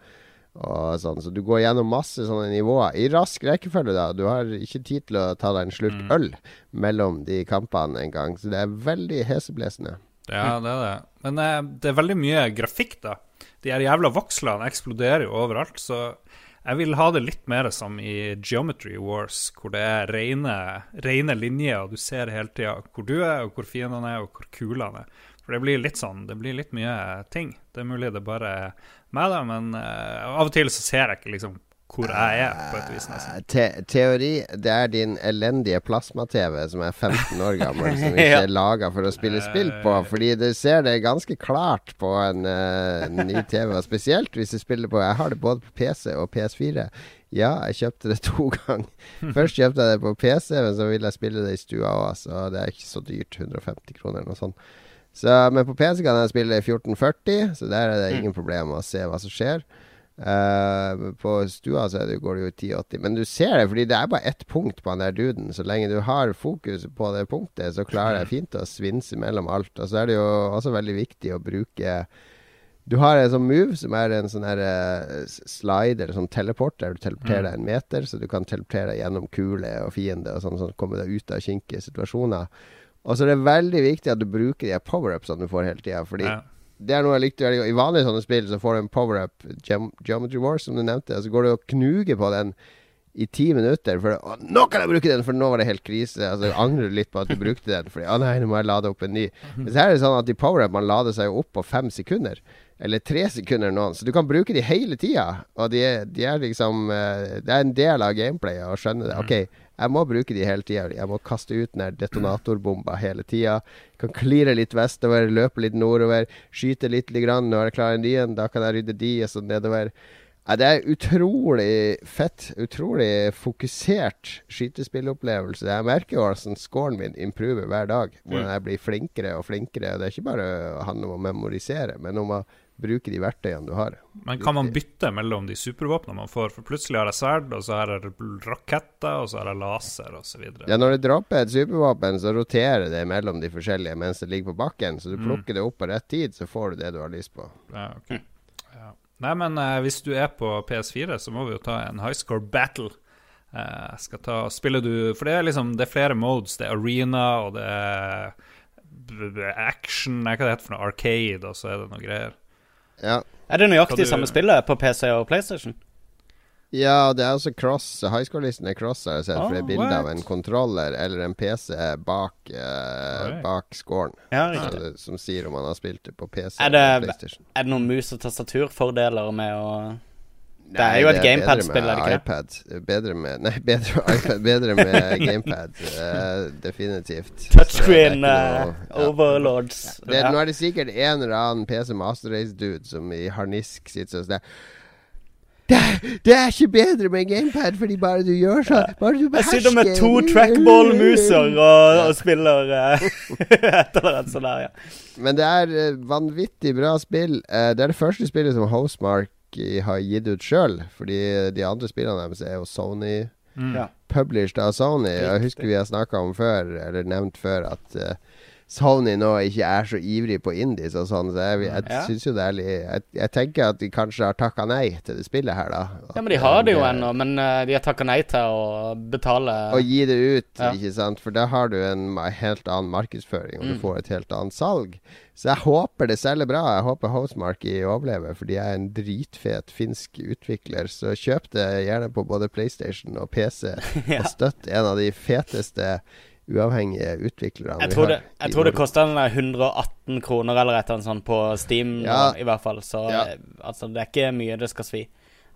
og sånn. Så du går gjennom masse sånne nivåer i rask rekkefølge, da. Du har ikke tid til å ta deg en slurk øl mellom de kampene engang. Så det er veldig heseblesende. Ja, det er det. Men eh, det er veldig mye grafikk, da. De her jævla vokslene eksploderer jo overalt, så jeg vil ha det litt mer som i Geometry Wars, hvor det er rene, rene linjer, og du ser hele tida hvor du er, og hvor fiendene er, og hvor kulene er. For det blir litt sånn, det blir litt mye ting. Det er mulig det bare er meg, da, men uh, av og til så ser jeg ikke liksom hvor jeg er, på et vis, nesten. Eh, Te teori, det er din elendige plasma-TV som er 15 år gammel, som ikke er laga for å spille spill på. Fordi du ser det ganske klart på en uh, ny TV, og spesielt hvis du spiller på Jeg har det både på PC og PS4. Ja, jeg kjøpte det to ganger. Først kjøpte jeg det på PC, men så ville jeg spille det i stua òg, så det er ikke så dyrt. 150 kroner eller noe sånt. Så, men på PC kan jeg spille i 1440, så der er det ingen problem å se hva som skjer. Eh, på stua så det, går det jo i 1080. Men du ser det, fordi det er bare ett punkt på han der duden. Så lenge du har fokus på det punktet, så klarer jeg fint å svinse mellom alt. Og så er det jo også veldig viktig å bruke Du har en sånn move som er en sånn her eh, slide, eller sånn teleport, der du teleporterer deg en meter, så du kan teleportere deg gjennom kule og fiende og sånn, sånn komme deg ut av kinkige situasjoner. Og så er det veldig viktig at du bruker de power-upsene du får hele tida, fordi Ja. Det er noe jeg likte veldig godt. I vanlige sånne spill så får du en power-up, Geometry Wars, som du nevnte, så går du og knuger på den i ti minutter. For å, 'Nå kan jeg bruke den!' For nå var det helt krise. Altså Angrer du litt på at du brukte den. Fordi 'Å nei, nå må jeg lade opp en ny'. Men så er det sånn at i power-up man lader seg opp på fem sekunder. eller tre sekunder noen. Så du kan bruke de hele tida. Og de, de er liksom eh, Det er en del av gameplayet å skjønne det. OK, jeg må bruke de hele tida. Jeg må kaste ut den der detonatorbomba hele tida. Kan klire litt vestover, løpe litt nordover, skyte litt litt grann. Når jeg klarer en ny en, da kan jeg rydde de, og så nedover. Ja, det er utrolig fett. Utrolig fokusert skytespillopplevelse. Jeg merker jo hvordan scoren min improver hver dag. Hvordan jeg blir flinkere og flinkere. Og det er ikke bare handler om å memorisere, men om å bruke de verktøyene du har. Men kan man bytte mellom de supervåpnene man får? For plutselig har jeg sverd, og så har jeg raketter, og så har jeg laser, osv. Ja, når du dropper et supervåpen, så roterer det mellom de forskjellige mens det ligger på bakken. Så du plukker det opp på rett tid, så får du det du har lyst på. Ja, ok. Ja. Nei, men uh, hvis du er på PS4, så må vi jo ta en high score battle. Jeg skal ta Spiller du For det er liksom Det er flere modes. Det er arena, og det er action hva det heter for noe? Arcade, og så er det noe greier. Ja. Er det nøyaktig du- samme spillet på PC og PlayStation? Ja, det er altså cross. High score-listen er cross, har jeg sett. for det er Oh, bilde av en kontroller eller en PC bak, uh, right. bak scoren. Ja, det- Som sier om man har spilt det på PC Er eller PlayStation. Er det noen mus- og tastaturfordeler med å Det er jo et gamepad-spill, er det ikke det? er Bedre med Nei, bedre med iPad. Bedre med gamepad. Uh, definitivt. Er Touchscreen noe- eh, ja. overlords. Det, Nå er det sikkert en eller annen PC Master Race-dude som i harnisk sitter sånn det, det, det er ikke bedre med gamepad fordi bare du gjør sånn. Bare du Jeg sitter med to trackball-muser og, og spiller uh, et eller annet sånt der, ja. Men det er vanvittig bra spill. Det er det første spillet som Housemark eh, har gitt ut sjøl. Fordi de andre spillene deres er jo Sony Mm. Ja. published av Sony. Jeg husker vi har snakka om før, eller nevnt før, at eh, Sony nå ikke er så ivrig på indies og sånn. Så jeg, jeg, Ja. synes jo det er litt jeg, jeg tenker at de kanskje har takka nei til det spillet her, da. ja, men de har det jo ennå. Men eh, de har takka nei til å betale Å gi det ut, Ja. ikke sant? For da har du en helt annen markedsføring, og du Mm. får et helt annet salg. Så jeg håper det selger bra. Jeg håper Housemarque overlever, for de er en dritfet finsk utvikler. Så kjøp det gjerne på både PlayStation og PC, Ja. og støtt en av de feteste uavhengige utviklerne Jeg tror det, jeg tror det koster 118 kroner eller et eller annet sånt på Steam, Ja. i hvert fall. Så Ja. eh, altså, det er ikke mye det skal svi.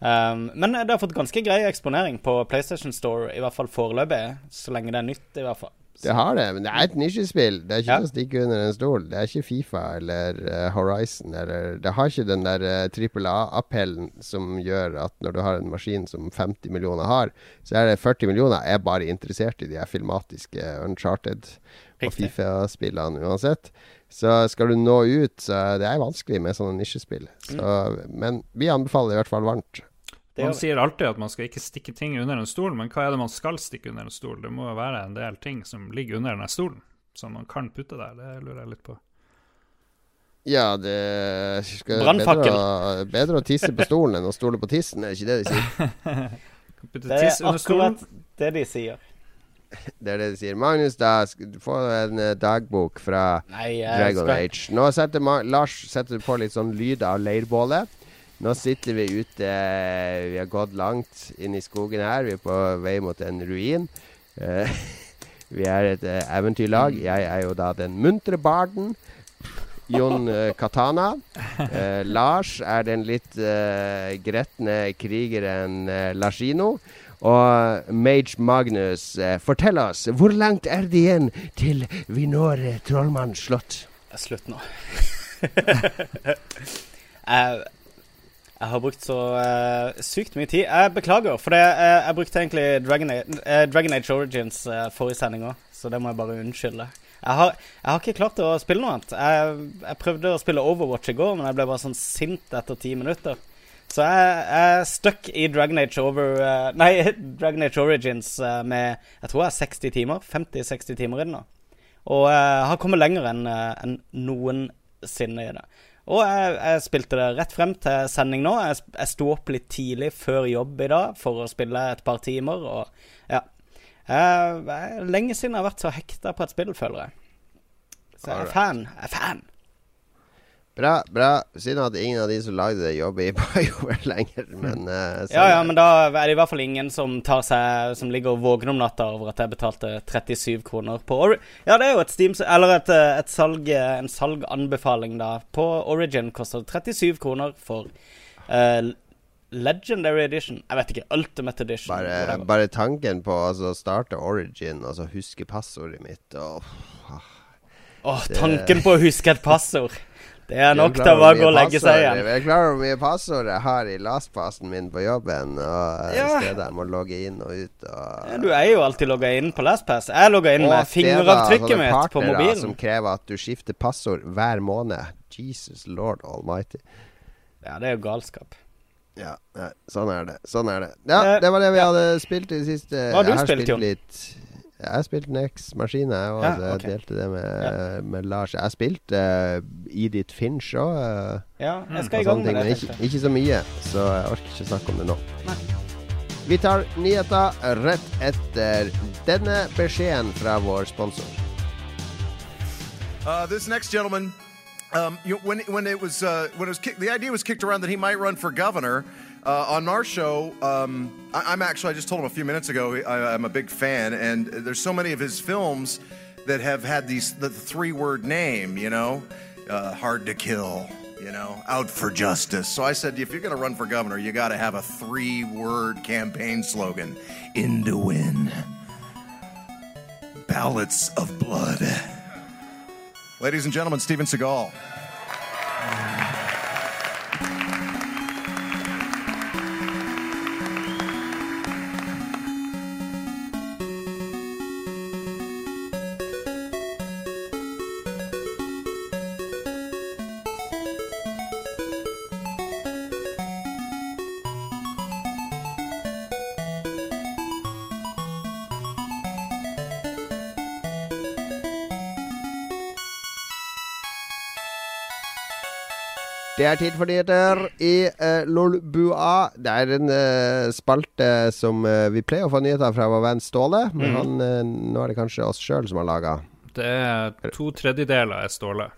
Um, men det har fått ganske grei eksponering på PlayStation Store, i hvert fall foreløpig. Så lenge det er nytt, i hvert fall. Det har det, men det er et nisjespill. Det er ikke Ja. å stikke under en stol. Det er ikke Fifa eller uh, Horizon eller Det har ikke den der trippel A-appellen som gjør at når du har en maskin som 50 millioner har, så er det 40 millioner er bare interessert i de her filmatiske Uncharted og Fifa-spillene uansett. Så skal du nå ut, så det er vanskelig med sånne nisjespill. Så, Men vi anbefaler i hvert fall varmt. Det Man sier alltid at man skal ikke stikke ting under en stol, men hva er det man skal stikke under en stol? Det må jo være en del ting som ligger under den stolen, som man kan putte der. Det lurer jeg litt på. Ja, det skal, Brannfakkel. bedre, bedre å tisse på stolen enn å stole på tissen, er det ikke det de sier? Putte Det tiss er akkurat det de sier. Det er det de sier. Magnus, da du få en eh, dagbok fra Nei, Dragon skal Age. Nå setter Ma Lars setter på litt sånn lyd av leirbålet. Nå sitter vi ute Vi har gått langt inn i skogen her. Vi er på vei mot en ruin. Eh, vi er et eh, eventyrlag. Jeg er jo da den muntre barden. Jon eh, Katana. Eh, Lars er den litt eh, gretne krigeren eh, Lashino. Og Mage Magnus, fortell oss, hvor langt er det igjen til vi når Trollmanns slott? Slutt nå. jeg, jeg har brukt så uh, sykt mye tid. Jeg beklager, for det, uh, jeg brukte egentlig Dragon Age, uh, Dragon Age Origins forrige sending òg, så det må jeg bare unnskylde. Jeg har, jeg har ikke klart å spille noe annet. Jeg, jeg prøvde å spille Overwatch i går, men jeg ble bare sånn sint etter ti minutter. Så jeg jeg er stuck i Dragon Age Over Nei, Dragon Age Origins med jeg tror jeg er 60 timer. 50-60 timer i det nå. Og jeg har kommet lenger enn enn noensinne i det. Og jeg, jeg spilte det rett frem til sending nå. Jeg, jeg sto opp litt tidlig før jobb i dag for å spille et par timer. Og ja. Jeg, lenge siden jeg har vært så hekta på et spill, føler jeg. Så jeg er fan. Jeg er fan. Bra, bra. Synd at ingen av de som lagde det, jobber i BioWare lenger, men sånn Ja, ja, men da er det i hvert fall ingen som tar seg Som ligger og våkner om natta over at jeg betalte 37 kroner på Ori Ja, det er jo et Steam Eller et, eh, et salg eh, en salganbefaling, da. På Origin koster det 37 kroner for uh, Legendary Edition. Jeg vet ikke. Ultimate Edition. Bare, bare tanken på altså, å starte Origin og så huske passordet mitt og Åh, tanken på å huske et passord. Det er nok til å bare gå og legge seg igjen. Jeg er klar over hvor mye passord jeg har i lastpassen min på jobben, og Ja. steder jeg må logge inn og ut. Og, Ja, Du er jo alltid logga inn på LastPass. Jeg logga inn Og med fingeravtrykket mitt på mobilen. Som krever at du skifter passord hver måned. Jesus lord almighty. Ja, det er jo galskap. Ja, nei, sånn er det. Sånn er det. Ja, Eh, det var det vi hadde spilt i det siste. Hva har du jeg har spilt, Jon? litt Jeg spilte spilt Nex Maskin, jeg òg. Ja, okay. jeg delte det med, med Lars. Jeg spilte uh, Edith Finch òg. Uh, Ja, jeg skal i gang med men det. ikke, ikke så mye. Så jeg orker ikke snakke om det nå. Vi tar nyheter rett etter denne beskjeden fra vår sponsor. Uh, this next gentleman, um, you when when it was uh, when it was kick, the idea was kicked around that he might run for governor. Uh, on our show, um, I, I'm actually I just told him a few minutes ago I, I'm a big fan, and there's so many of his films that have had these the three word name, you know, uh, hard to kill, you know, out for justice. So I said, if you're going to run for governor, you got to have a three word campaign slogan: "In to win." Ballots of blood. Ladies and gentlemen, Steven Seagal. Det er tid for nyheter i uh, Lolbua. Det er en uh, spalte som uh, vi pleier å få nyheter fra vår venn Ståle, men han, eh, nå er det kanskje oss sjøl som har laga. Det er to tredjedeler er Ståle.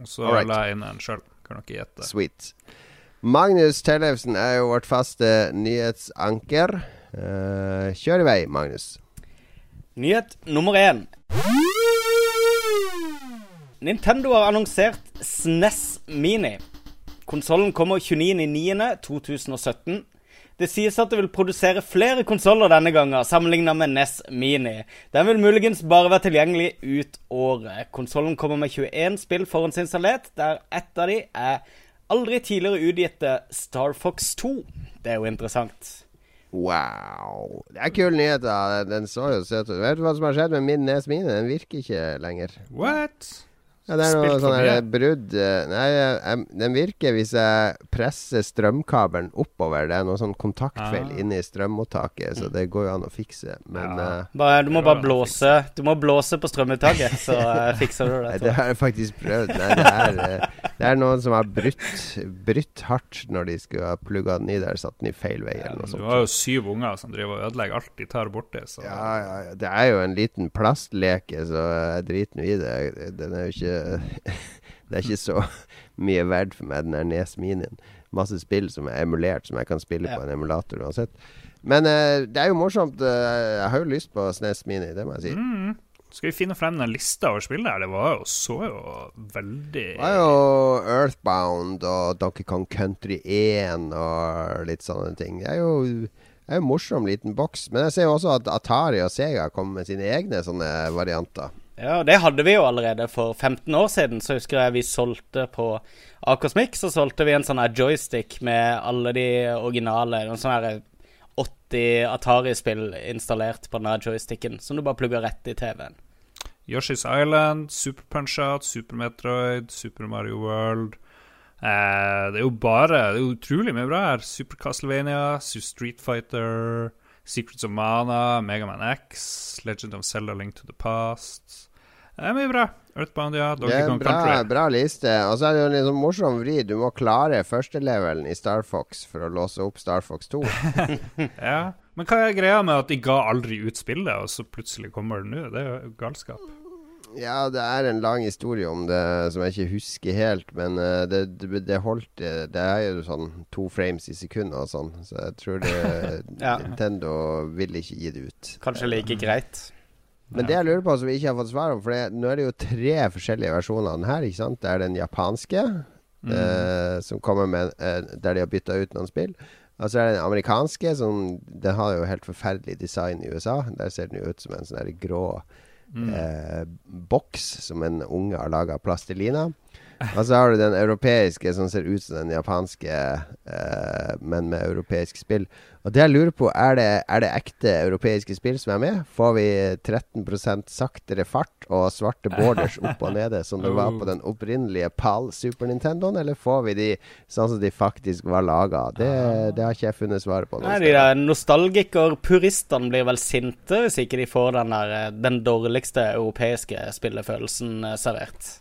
Og så Alright. la jeg inn en sjøl. Kan dere gjette. Sweet. Magnus Tellefsen er jo vårt faste nyhetsanker. Eh, kjør i vei, Magnus. Nyhet nummer én. Nintendo har annonsert SNES Mini. Konsollen kommer 29.9.2017. Det sies at det vil produsere flere konsoller denne gangen, sammenlignet med NES Mini. Den vil muligens bare være tilgjengelig ut året. Konsollen kommer med 21 spill forhåndsinstallert, der ett av de er aldri tidligere utgitte Star Fox 2. Det er jo interessant. Wow. Det er kule nyheter. Den, den så jo søt ut. Vet du hva som har skjedd med min Nes Mini? Den virker ikke lenger. What? Ja, det er noe sånn her brudd eh, Nei, jeg, jeg, den virker hvis jeg presser strømkabelen oppover. Det er noe sånn kontaktfeil inne inni strømmottaket, så det går jo an å fikse. Men Ja. uh, Bare, du må bare blåse Du må blåse på strømuttaket, så uh, fikser du det. Nei, det har jeg faktisk prøvd. Nei, det, er, eh, det er noen som har brutt, brutt hardt når de skulle ha plugga den i der, satt den i feil vei eller noe Du har jo syv unger som driver og ødelegger alt de tar borti, så Ja, ja, ja. Det er jo en liten plastleke, så jeg driter nå i det. Den er jo ikke Det er ikke så mye verdt for meg, den der Nes Minien. Masse spill som er emulert, som jeg kan spille Ja. på en emulator uansett. Men uh, det er jo morsomt. Uh, jeg har jo lyst på SNES Mini, det må jeg si. Mm. Skal vi finne frem den lista over spill der? Det var jo så jo veldig Det var jo Earthbound og Donkey Kong Country 1 og litt sånne ting. Det er jo, det er en morsom liten boks. Men jeg ser jo også at Atari og Sega kommer med sine egne sånne varianter. Ja, det hadde vi jo allerede for 15 år siden. Så husker jeg vi solgte på Akersmik, så solgte vi en sånn joystick med alle de originale Noen sånne 80 Atari-spill installert på den joysticken, som du bare plugger rett i TV-en. Yoshi's Island, Super Punch-Out, Super Metroid, Super Mario World. Eh, det er jo bare Det er jo utrolig mye bra her. Super Castlevania, Street Fighter, Secrets of Mana, Megaman X, Legend of Zelda Link to the Past. Det er mye bra. Earthbound, ja. Det er Kong bra, Country. bra liste. Og så er det jo en litt sånn morsom vri. Du må klare førstelevelen i Star Fox for å låse opp Star Fox 2. Ja. Men hva er greia med at de ga aldri ut spillet, og så plutselig kommer det nå? Det er jo galskap. Ja, det er en lang historie om det som jeg ikke husker helt, men eh, det, det, det holdt eh, Det er jo sånn to frames i sekundet og sånn, så jeg tror det Ja. Nintendo vil ikke gi det ut. Kanskje like greit. Men det jeg lurer på som vi ikke har fått svar om, for det, nå er det jo tre forskjellige versjoner av den her, ikke sant? Det er den japanske, eh, som kommer med eh, Der de har bytta ut noen spill. Og så er det den amerikanske, som Den har jo helt forferdelig design i USA. Der ser den jo ut som en sånn grå grå eh, boks som en unge har laga av plastelina. Og så har du den europeiske som ser ut som den japanske, eh, men med europeisk spill. Og det jeg lurer på, er det, er det ekte europeiske spill som er med? Får vi 13% saktere fart og svarte borders opp og nede, som det var på den opprinnelige PAL Super Nintendoen, eller får vi de sånn som de faktisk var laga? Det, det har ikke jeg funnet svaret på. Nei. De der nostalgiker-puristene blir vel sinte hvis ikke de får den, der, eh, den dårligste europeiske spillefølelsen eh, servert.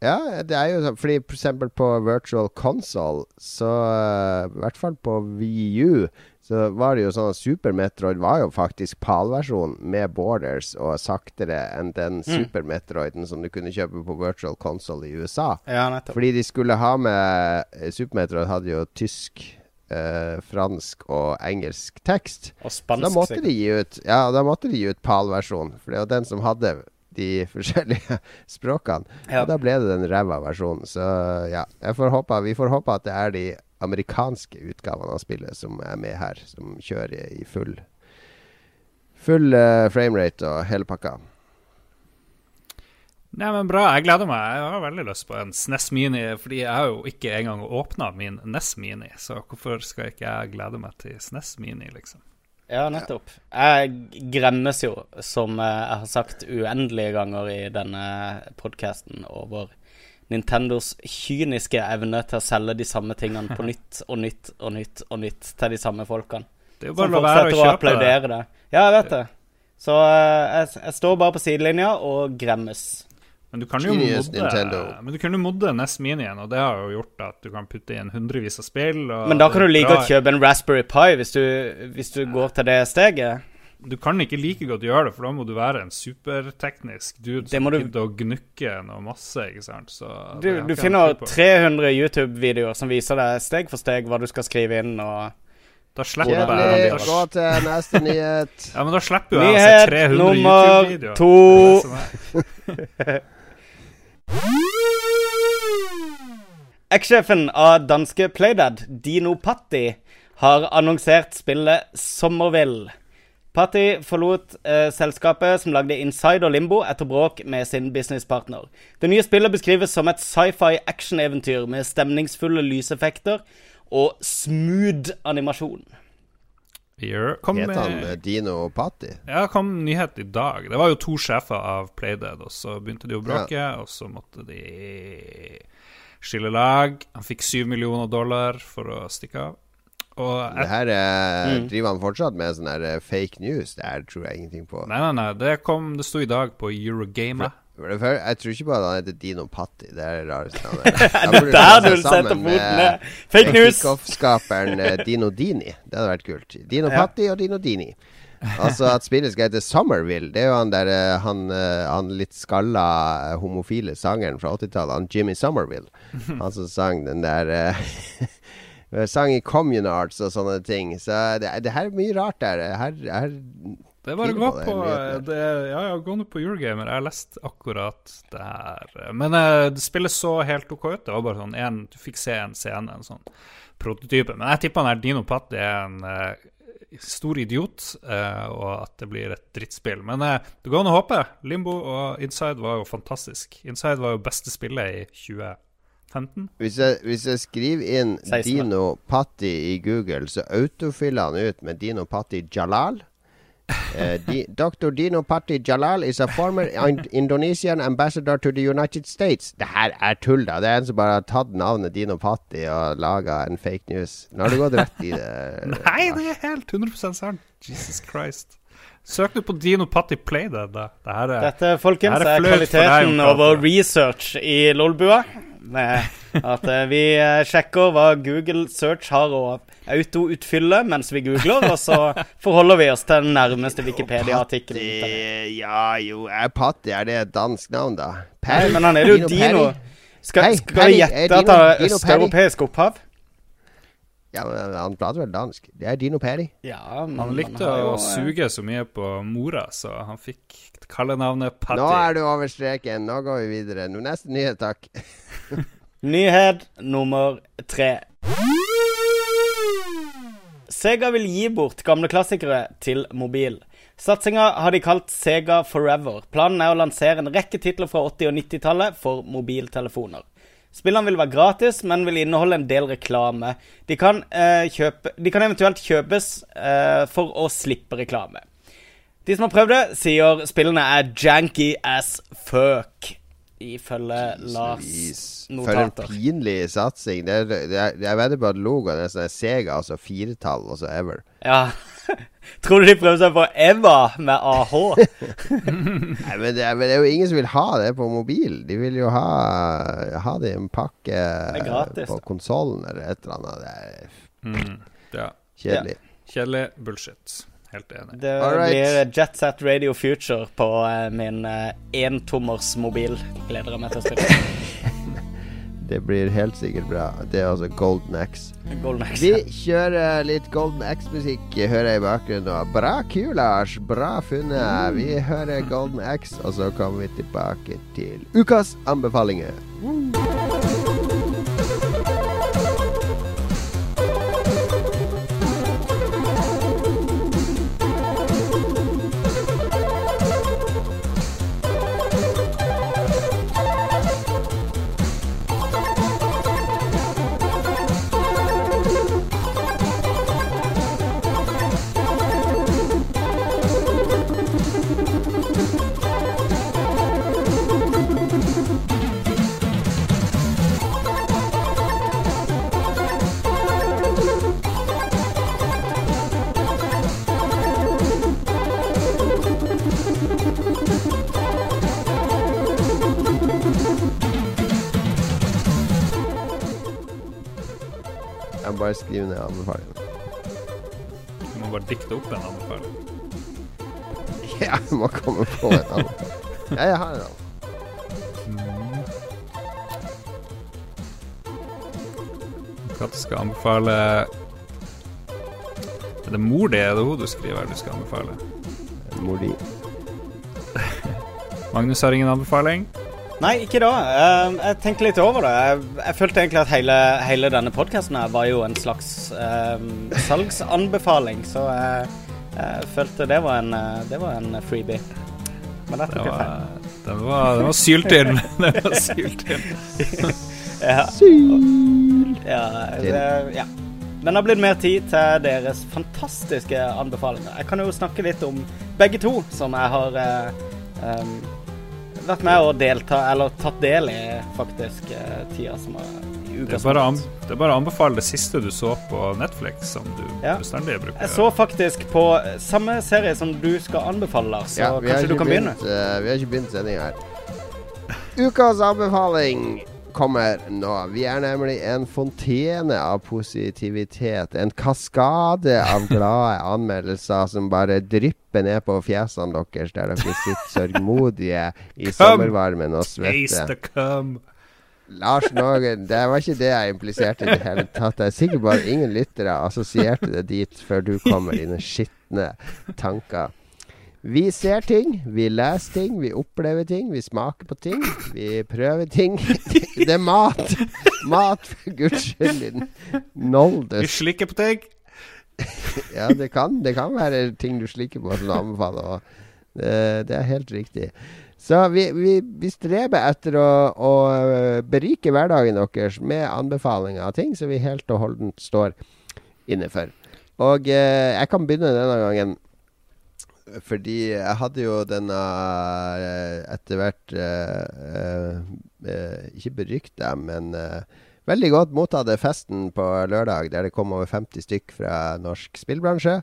Ja, det er jo sånn Fordi for eksempel på Virtual Console, så eh, I hvert fall på VU, så var det jo sånn at Super Metroid var jo faktisk PAL-versjonen med borders og saktere enn den Super Metroiden som du kunne kjøpe på Virtual Console i USA. Ja, nettopp. Fordi de skulle ha med eh, Super Metroid hadde jo tysk, eh, fransk og engelsk tekst. Og Så spansk. da måtte sikkert. de gi ut Ja, da måtte de gi ut PAL-versjonen. For det var den som hadde de forskjellige språkene. Ja. Og da ble det den ræva versjonen. Så ja, får håpe, vi får håpe at det er de amerikanske utgavene av spillet som er med her, som kjører i full Full uh, framerate og hele pakka. Nei, men Bra, jeg gleder meg. Jeg har veldig lyst på en SNES Mini, fordi jeg har jo ikke engang åpna min NES Mini, så hvorfor skal ikke jeg glede meg til SNES Mini, liksom? Ja, nettopp. Jeg gremmes jo, som jeg har sagt uendelige ganger i denne podkasten, over Nintendos kyniske evne til å selge de samme tingene på nytt og nytt og nytt og nytt til de samme folkene. Det er jo bare å la være å kjøpe det. det. Ja, jeg vet det. Så eh, jeg, jeg står bare på sidelinja og gremmes. Men du kan jo modde. Men du kan jo modde NES Minien, og det har jo gjort at du kan putte inn hundrevis av spill. Og Men da kan du like godt kjøpe en Raspberry Pi hvis du, hvis du går til det steget. Du kan ikke like godt gjøre det, for da må du være en superteknisk dude som du- gidder å gnukke noe masse, ikke sant. Så Du, du ikke finner 300 YouTube-videoer som viser deg steg for steg hva du skal skrive inn. og... Da slipper jeg Kjedelig. da- Gå til neste nyhet. Ja, men da slipper jo jeg å se 300 YouTube-videoer. Nyhet nummer to. Eks-sjefen av danske Playdad, Dino Patti, har annonsert spillet Sommervill. Patti forlot eh, selskapet som lagde Inside og Limbo etter bråk med sin businesspartner. Det nye spillet beskrives som et sci-fi actioneventyr med stemningsfulle lyseffekter og smooth animasjon. Gjør- Kom Het han med eh, Dino Patti? Ja, kom nyhet i dag. Det var jo to sjefer av Playdead, og så begynte de å bråke, og så måtte de skille lag. Han fikk syv millioner dollar for å stikke av. Og Det her eh, Mm. driver han fortsatt med sånn her eh, fake news. Det her tror jeg ingenting på. nei, nei, nei, det kom Det sto i dag på Eurogamer. Det Jeg tror ikke at han heter Dino Patti. Det er det rareste navnet. Burde Der du setter foten ned! Fake news! Kickoff-skaperen eh, Dino Dini. Det hadde vært kult. Dino Ja. Patti og Dino Dini. Altså At spillet skal hete Summerville, det er jo han der eh, han, eh, han litt skalla homofile sangeren fra 80-tallet, han Jimmy Somerville. Han som sang den der Sang i Communards og sånne ting. Så det, det her er mye rart der. Her, her Det er bare å gå på det, Ja, ja, gå nå på Eurogamer. Jeg har lest akkurat det her. Men uh, det spillet så helt OK ut. Det var bare sånn en, Du fikk se en scene, en sånn prototype. Men jeg tipper han der Dino Patti er en uh, stor idiot, uh, og at det blir et drittspill. Men det går an å håpe. Limbo og Inside var jo fantastisk. Inside var jo beste spillet i 2015. Hvis jeg, hvis jeg skriver inn 16. Dino Patti i Google, så autofiller han ut med Dino Patti Jalal. Eh, di, Dr. Dino Patti Jalal is a former in Indonesian ambassador to the United States. Det her er tull, da. Det er en som bare har tatt navnet Dino Patti og laga en fake news. Nå har du gått rett i det. Nei, det er helt 100% sant. Jesus Christ. Søk du på Dino Patti Play, det. Det her er Dette, folkens, Det her er er kvaliteten over research i Lolbua. At eh, vi eh, sjekker hva Google Search har å autoutfylle mens vi googler, og så forholder vi oss til den nærmeste Wikipedia-artikkelen. Ja, jo er Patti Er det et dansk navn, da? Nei, men han er jo Dino. Skal, Hei, skal vi gjette er at det Perry? østeuropeisk opphav? Ja, men Han prater vel dansk? Det er Dino Perry. Ja, men Han likte han jo, å eh, suge så mye på mora, så han fikk kallenavnet Patty. Nå er du over streken. Nå går vi videre. Neste nyhet, takk. Nyhet nummer tre. Sega vil gi bort gamle klassikere til mobil. Satsinga har de kalt Sega Forever. Planen er å lansere en rekke titler fra 80- og 90-tallet for mobiltelefoner. Spillene vil være gratis, men vil inneholde en del reklame. De kan, eh, kjøpe, de kan eventuelt kjøpes eh, for å slippe reklame. De som har prøvd det, sier spillene er janky as fuck. Ifølge Lars notater. For en pinlig satsing. Det er, det er, jeg vedder på at logoen er sånn Sega, altså firetall, og så Ever. Ja. Tror du de prøver seg på Eva med AH? Nei, men det, men det er jo ingen som vil ha det på mobil. De vil jo ha, ha det i en pakke gratis, på konsollen eller et eller annet. Det er Mm, ja. kjedelig. Kjedelig bullshit. Helt enig. Det Alright. blir Jet Set Radio Future på eh, min uh, entommers mobil. Gleder jeg meg til å spille. Det blir helt sikkert bra. Det er altså Golden X. Golden Axe. Vi kjører litt Golden X-musikk, hører jeg i bakgrunnen nå. Bra ku, Lars. Bra funnet. Vi hører Golden X, og så kommer vi tilbake til ukas anbefalinger. Jeg bare skrive ned anbefalingen. Du må bare dikte opp en anbefaling. Ja, jeg må komme på en anbefaling. Ja, jeg har en annen. Hva du skal anbefale Er det mor di, er det hun du skriver du skal anbefale? Mor di. Magnus har ingen anbefaling. Nei, ikke da. Eh, jeg tenkte litt over det. Jeg, jeg følte egentlig at hele, hele denne podkasten var jo en slags um, salgsanbefaling, så jeg, jeg følte det var en, eh, det var en freebie. Men det Det tok jeg feil. var, den var, var syltynn. Den var syltynn. Ja. Ja, det, ja. Men det har blitt mer tid til deres fantastiske anbefalinger. Jeg kan jo snakke litt om begge to, som jeg har eh, em, vært med og delta, eller tatt del i, faktisk, eh, tida som har Det er, bare, det er bare å anbefale det siste du så på Netflix, som du Ja. bestandig bruker. Jeg så faktisk på samme serie som du skal anbefale, Lars, så Ja, kanskje du kan kan begynne? begynt, eh, vi har ikke begynt sendinga her. Ukas anbefaling kommer nå. Vi er nemlig en fontene av positivitet. En kaskade av glade anmeldelser som bare drypper ned på fjesene deres der dere sitter sørgmodige i sommervarmen og svette svetter. Lars Nogen, det var ikke det jeg impliserte i det hele tatt. Jeg er sikker på at ingen lyttere assosierte det dit før du kom med dine skitne tanker. Vi ser ting, vi leser ting, vi opplever ting, vi smaker på ting, vi prøver ting. Det er mat! Mat, for guds skyld. din Vi slikker på ting. Ja, det kan, det kan være ting du slikker på som du anbefaler. Det, det er helt riktig. Så vi, vi, vi streber etter å, å berike hverdagen deres med anbefalinger av ting som vi helt og holdent står inne for. Og eh, jeg kan begynne denne gangen. Fordi jeg hadde jo denne eh, etter hvert eh, eh, eh, Ikke berykta, men eh, veldig godt mottatte festen på lørdag, der det kom over 50 stykk fra norsk spillbransje.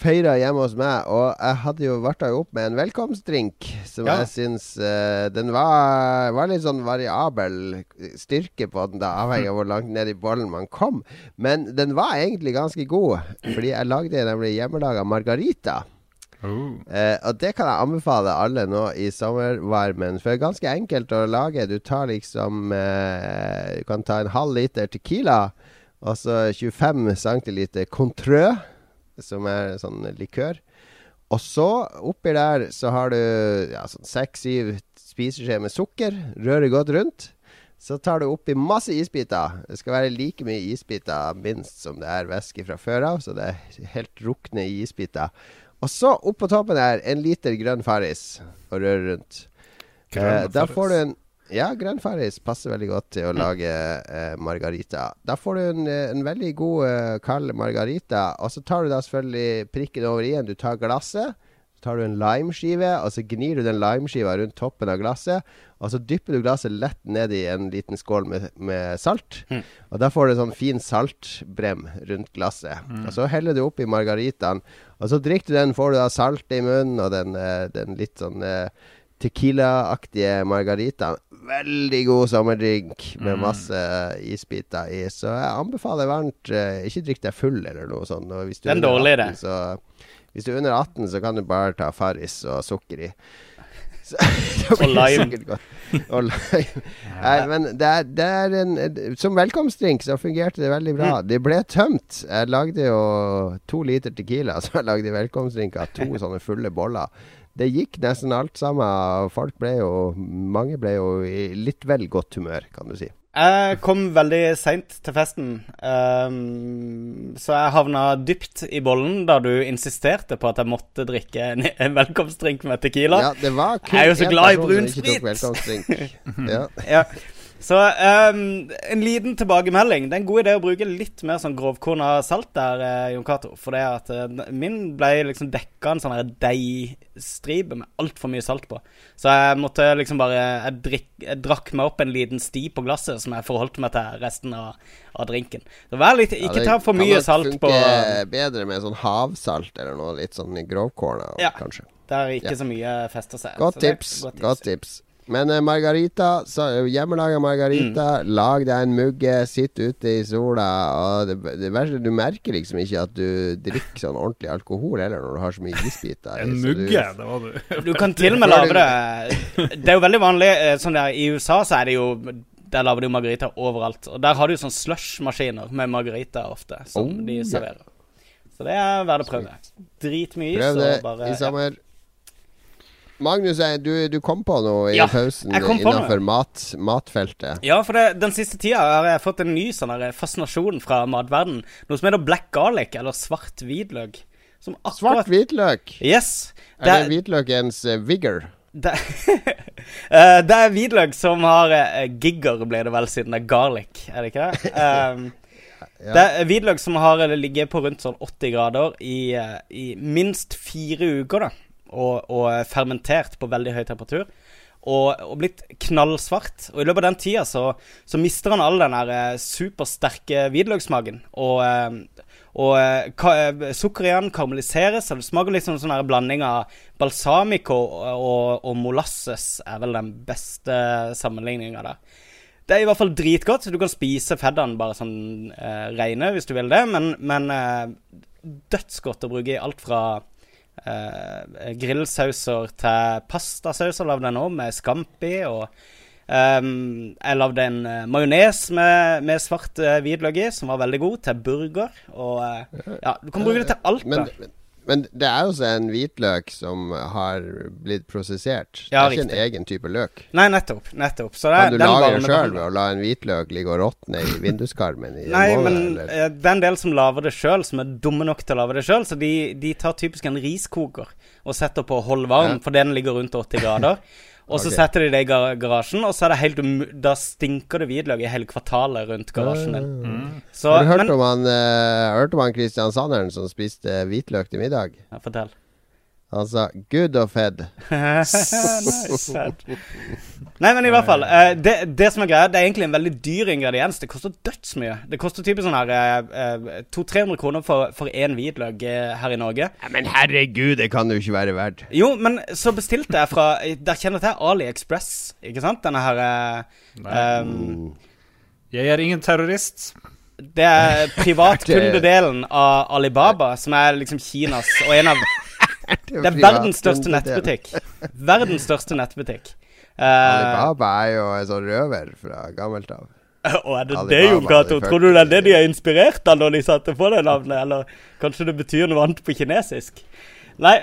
feira hjemme hos meg. Og jeg hadde jo varta opp med en velkomstdrink som Ja. jeg syns eh, Den var, var litt sånn variabel styrke på den, da, avhengig av hvor langt ned i bollen man kom. Men den var egentlig ganske god, fordi jeg lagde nemlig hjemmelaga margarita. Oh. Eh, og det kan jeg anbefale alle nå i sommervarmen. For det er ganske enkelt å lage. Du tar liksom eh, Du kan ta en halv liter Tequila, og så 25 centiliter Contrø, som er sånn likør. Og så oppi der så har du ja, sånn seks-syv spiseskjeer med sukker. Rører godt rundt. Så tar du oppi masse isbiter. Det skal være like mye isbiter minst som det er væske fra før av. Så det er helt rukne isbiter. Og så oppå toppen her en liter grønn Farris og røre rundt. Eh, da får du en Ja, grønn Farris passer veldig godt til å lage eh, margarita. Da får du en, eh, en veldig god eh, kald margarita. Og så tar du da selvfølgelig prikken over i-en. Du tar glasset. Tar du en limeskive, og så gnir du den limeskiva rundt toppen av glasset. Og så dypper du glasset lett ned i en liten skål med, med salt. Og da får du sånn fin saltbrem rundt glasset. Og så heller du oppi margaritaen. Og så drikker du den, får du da salt i munnen, og den, eh, den litt sånn eh, Tequila-aktige margaritaen. Veldig god sommerdrink med masse eh, isbiter i. Så jeg anbefaler varmt eh, Ikke drikk deg full eller noe sånt. Og hvis du Det en under dårlig 18, Så, hvis du er under 18, så kan du bare ta Farris og sukker i. Så, det lime. Og lime. Nei, men det er, det er en Som velkomstdrink så fungerte det veldig bra. Det ble tømt. Jeg lagde jo to liter Tequila, så jeg lagde velkomstdrink av to sånne fulle boller. Det gikk nesten alt sammen. Folk ble jo Mange ble jo i litt vel godt humør, kan du si. Jeg kom veldig seint til festen, um, så jeg havna dypt i bollen da du insisterte på at jeg måtte drikke en, en velkomstdrink med Tequila. Ja, det var kun Jeg er jo så glad i brun sprit. Ja. Ja. Så um, en liten tilbakemelding. Det er en god idé å bruke litt mer sånn grovkorna salt der, eh, Jon Cato. For det at eh, min ble liksom dekka en sånn her deigstripe med altfor mye salt på. Så jeg måtte liksom bare jeg, drikk, jeg drakk meg opp en liten sti på glasset som jeg forholdt meg til resten av, av drinken. Så vær litt, ikke ja, ta for mye salt på funke bedre med sånn havsalt eller noe litt sånn grovkorna, Ja. kanskje. Der ikke Ja. så mye fester seg. Godt tips. Godt tips. Men eh, margarita, så, hjemmelaga Mm. margarita, lag deg en mugge, sitt ute i sola. Og det, det verste, du merker liksom ikke at du drikker sånn ordentlig alkohol heller når du har så mye isbiter. En så du- mugge, det var du. Du kan til og med lage det Det er jo veldig vanlig eh, sånn der I USA så er det jo Der lager de jo margarita overalt. Og der har de jo sånn slush-maskiner med margarita ofte, som Oh, de ja. serverer. Så det er verdt å prøve. Dritmye is Prøv det i sommer. Magnus, eh, du, du kom på noe i Ja, pausen innenfor mat, matfeltet. Ja, for det, den siste tida har jeg fått en ny sånn fascinasjon fra matverden. Noe som heter black garlic, eller svart hvitløk. Som akkurat Svart hvitløk. Yes. Er det hvitløkens uh, vigor? Det, Eh, det er hvitløk som har uh, gigger, blir det vel, siden det er garlic, er det ikke det? Um, Ja. Det er hvitløk som har eh, ligget på rundt sånn 80 grader i, eh, i minst fire uker, da. Og, og er fermentert på veldig høy temperatur. Og, og blitt knallsvart. Og i løpet av den tida så, så mister han all den der eh, supersterke hvitløkssmaken. Og, eh, og eh, ka, sukkeret sukker igjen karamelliseres, og det smaker litt en sånn her blanding av balsamico og, og, og molasses er vel den beste sammenligninga der. Det er i hvert fall dritgodt. Du kan spise feddaen bare sånn eh, reine hvis du vil det, men, men eh, dødsgodt å bruke i alt fra eh, grillsauser til pastasauser lagde jeg nå, med scampi. Og ehm, jeg lagde en uh, majones med, med svart eh, hvitløk i, som var veldig god, til burger. Og eh, ja, du kan bruke det til alt. Men, da. Men det er også en hvitløk som har blitt prosessert. Ja, det er ikke riktig. en egen type løk. Nei, nettopp. nettopp. Så det, Kan du den lage det sjøl ved å la en hvitløk ligge og råtne i vinduskarmen i Nei, måned? men eller? eh, det er en del som lager det sjøl, som er dumme nok til å lage det sjøl. Så de, de tar typisk en riskoker og setter på hold varm, Ja. fordi den ligger rundt 80 grader. Og så okay. setter de det i gar garasjen, og så er det helt um Da stinker det hvitløk i hele kvartalet rundt garasjen din. Så, Ah. har du hørt men, om han uh, hørt om han Christian Sanderen som spiste hvitløk til middag? ja, Fortell. Han sa 'good of head'. nice. Nei, men i hvert fall. Uh, det, det som er greia, det er egentlig en veldig dyr ingrediens. Det koster dødsmye. Det koster typisk sånn her uh, 200-300 kroner for, én hvitløk eh, her i Norge. Ja, men herregud, det kan jo ikke være verdt. Jo, men så bestilte jeg fra Der kjenner jeg til AliExpress, ikke sant? Denne her eh, um, Jeg er ingen terrorist. Det er privatkundedelen av Alibaba, som er liksom Kinas og en av Det er verdens største nettbutikk. Verdens største nettbutikk. Uh, Alibaba er jo en sånn røver fra gammelt av. og er det Alibaba, det, Jon Cato? Tror du det er det de er inspirert av når de satte på det navnet? Eller kanskje det betyr noe annet på kinesisk? Nei,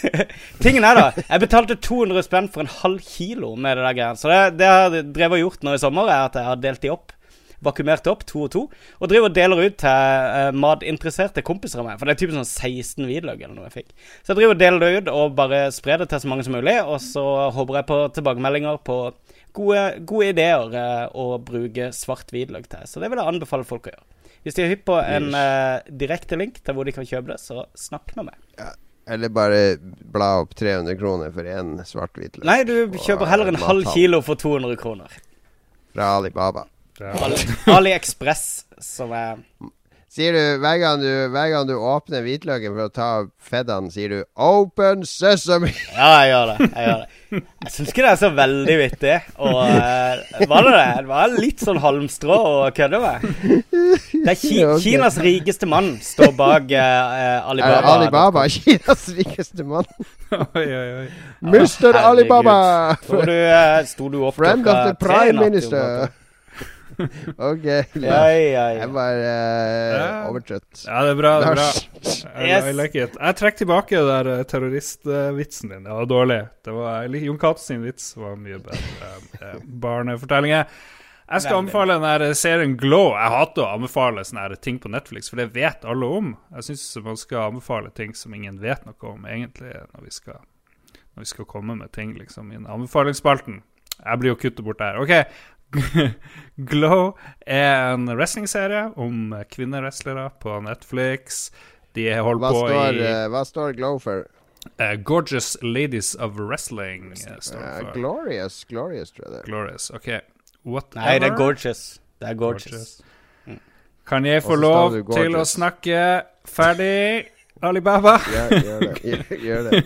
tingen er da Jeg betalte 200 spenn for en halv kilo med det der greiene. Så det, det jeg har drevet og gjort nå i sommer, er at jeg har delt de opp. Vakuumert opp to og to. Og driver og deler ut til eh, matinteresserte kompiser av meg. For det er typisk sånn 16 hvitløk eller noe jeg fikk. Så jeg driver og deler det ut og bare sprer det til så mange som mulig. Og så håper jeg på tilbakemeldinger på gode, gode ideer eh, å bruke svart hvitløk til. Så det vil jeg anbefale folk å gjøre. Hvis de er hypp på en uh, direkte link til hvor de kan kjøpe det, så snakk med meg. Eller bare bla opp 300 kroner for én svart hvitløk. Nei, du kjøper heller en halv kilo for 200 kroner. Fra Alibaba. Ali, AliExpress, som er Sier du hver gang du, hver gang du åpner hvitløken for å ta feddene, sier du 'Open sesame'? Ja, jeg gjør det. Jeg gjør det. Jeg syns ikke det er så veldig vittig. Og uh, var det det? Det var litt sånn halmstrå å kødde med. Det er ki okay. Kinas rikeste mann står bak Er Alibaba. Alibaba Kinas rikeste mann? Oi, oi, oi. Mr. Alibaba! Tror du uh, Sto du opp Friend of the prime minister. OK. Cato? Ja, ja, Jeg var uh, overtrøtt. Ja, det er bra. det er bra Yes. I like it. Jeg trekker tilbake det der eh, terroristvitsen din. Det var dårlig. Det var, Jon Cato sin vits var mye bedre. Eh, barnefortellinger. Jeg skal anbefale den der serien Glow. Jeg hater å anbefale sånne ting på Netflix, for det vet alle om. Jeg syns man skal anbefale ting som ingen vet noe om, egentlig, når vi skal, når vi skal komme med ting liksom i den anbefalingsspalten. Jeg blir jo kuttet bort der. OK. Glow er en wrestlingserie om kvinnewrestlere på Netflix. De holder Hva på står, i eh, hva står Glow for? Uh, Gorgeous Ladies of Wrestling. for. glorious, Glorious, tror jeg det er. Glorious. OK. Whatever. Nei, det er gorgeous. Det er gorgeous. Kan jeg få lov til å snakke ferdig, Alibaba? Gjør, gjør det. Gjør, gjør det.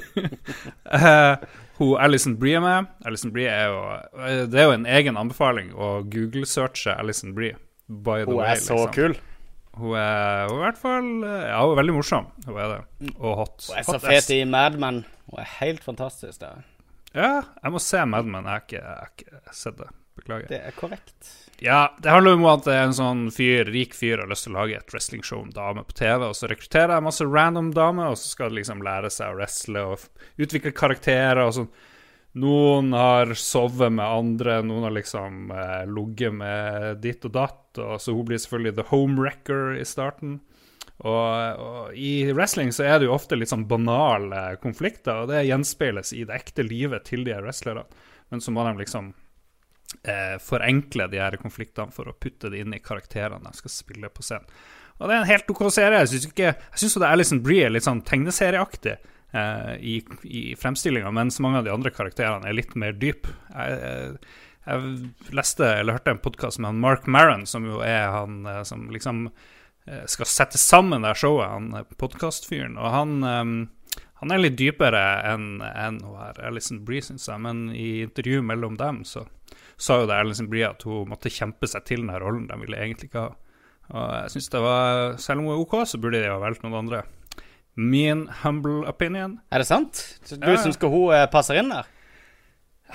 Hun Alison Brie er med. Alison Brie er jo eh, Det er jo en egen anbefaling å google-searche Alison Brie. By the Hun way, er så liksom. kul. Hun er, hun er i hvert fall eh, Ja, hun er veldig morsom. Hun er det. Og hot. Hun er så fet i Mad Men. Hun er helt fantastisk. der. Ja, jeg må se Mad Men. Jeg har ikke, jeg har ikke sett det. Beklager. Det er korrekt. Ja, det handler om at er en sånn fyr, rik fyr har lyst til å lage et wrestlingshow om damer på TV, og så rekrutterer jeg masse random damer, og så skal de liksom lære seg å wrestle og utvikle karakterer og sånn. Noen har sovet med andre, noen har liksom eh, ligget med ditt og datt, og så hun blir selvfølgelig the homewrecker i starten. Og, og i wrestling så er det jo ofte litt sånn banale konflikter, og det gjenspeiles i det ekte livet til de her wrestlerne. Men så må de liksom eh, forenkle de her konfliktene for å putte det inn i karakterene de skal spille på scenen. Og det er en helt OK serie. Jeg syns jo det Alison Brie er litt sånn tegneserieaktig eh, i, i fremstillinga, mens mange av de andre karakterene er litt mer dyp. Jeg, jeg, jeg leste eller hørte en podkast med han Mark Maron, som jo er han eh, som liksom eh, skal sette sammen det showet, han podkastfyren. Og han, eh, han er litt dypere enn hun her Alison Brie, syns jeg. Men i intervju mellom dem så sa jo det Alison Brie at hun måtte kjempe seg til den rollen de ville egentlig ikke ha. Og jeg synes det var Selv om hun er OK, så burde de ha valgt noen andre. Min humble opinion. Er det sant? Så Du Ja. syns ikke hun eh, passer inn der?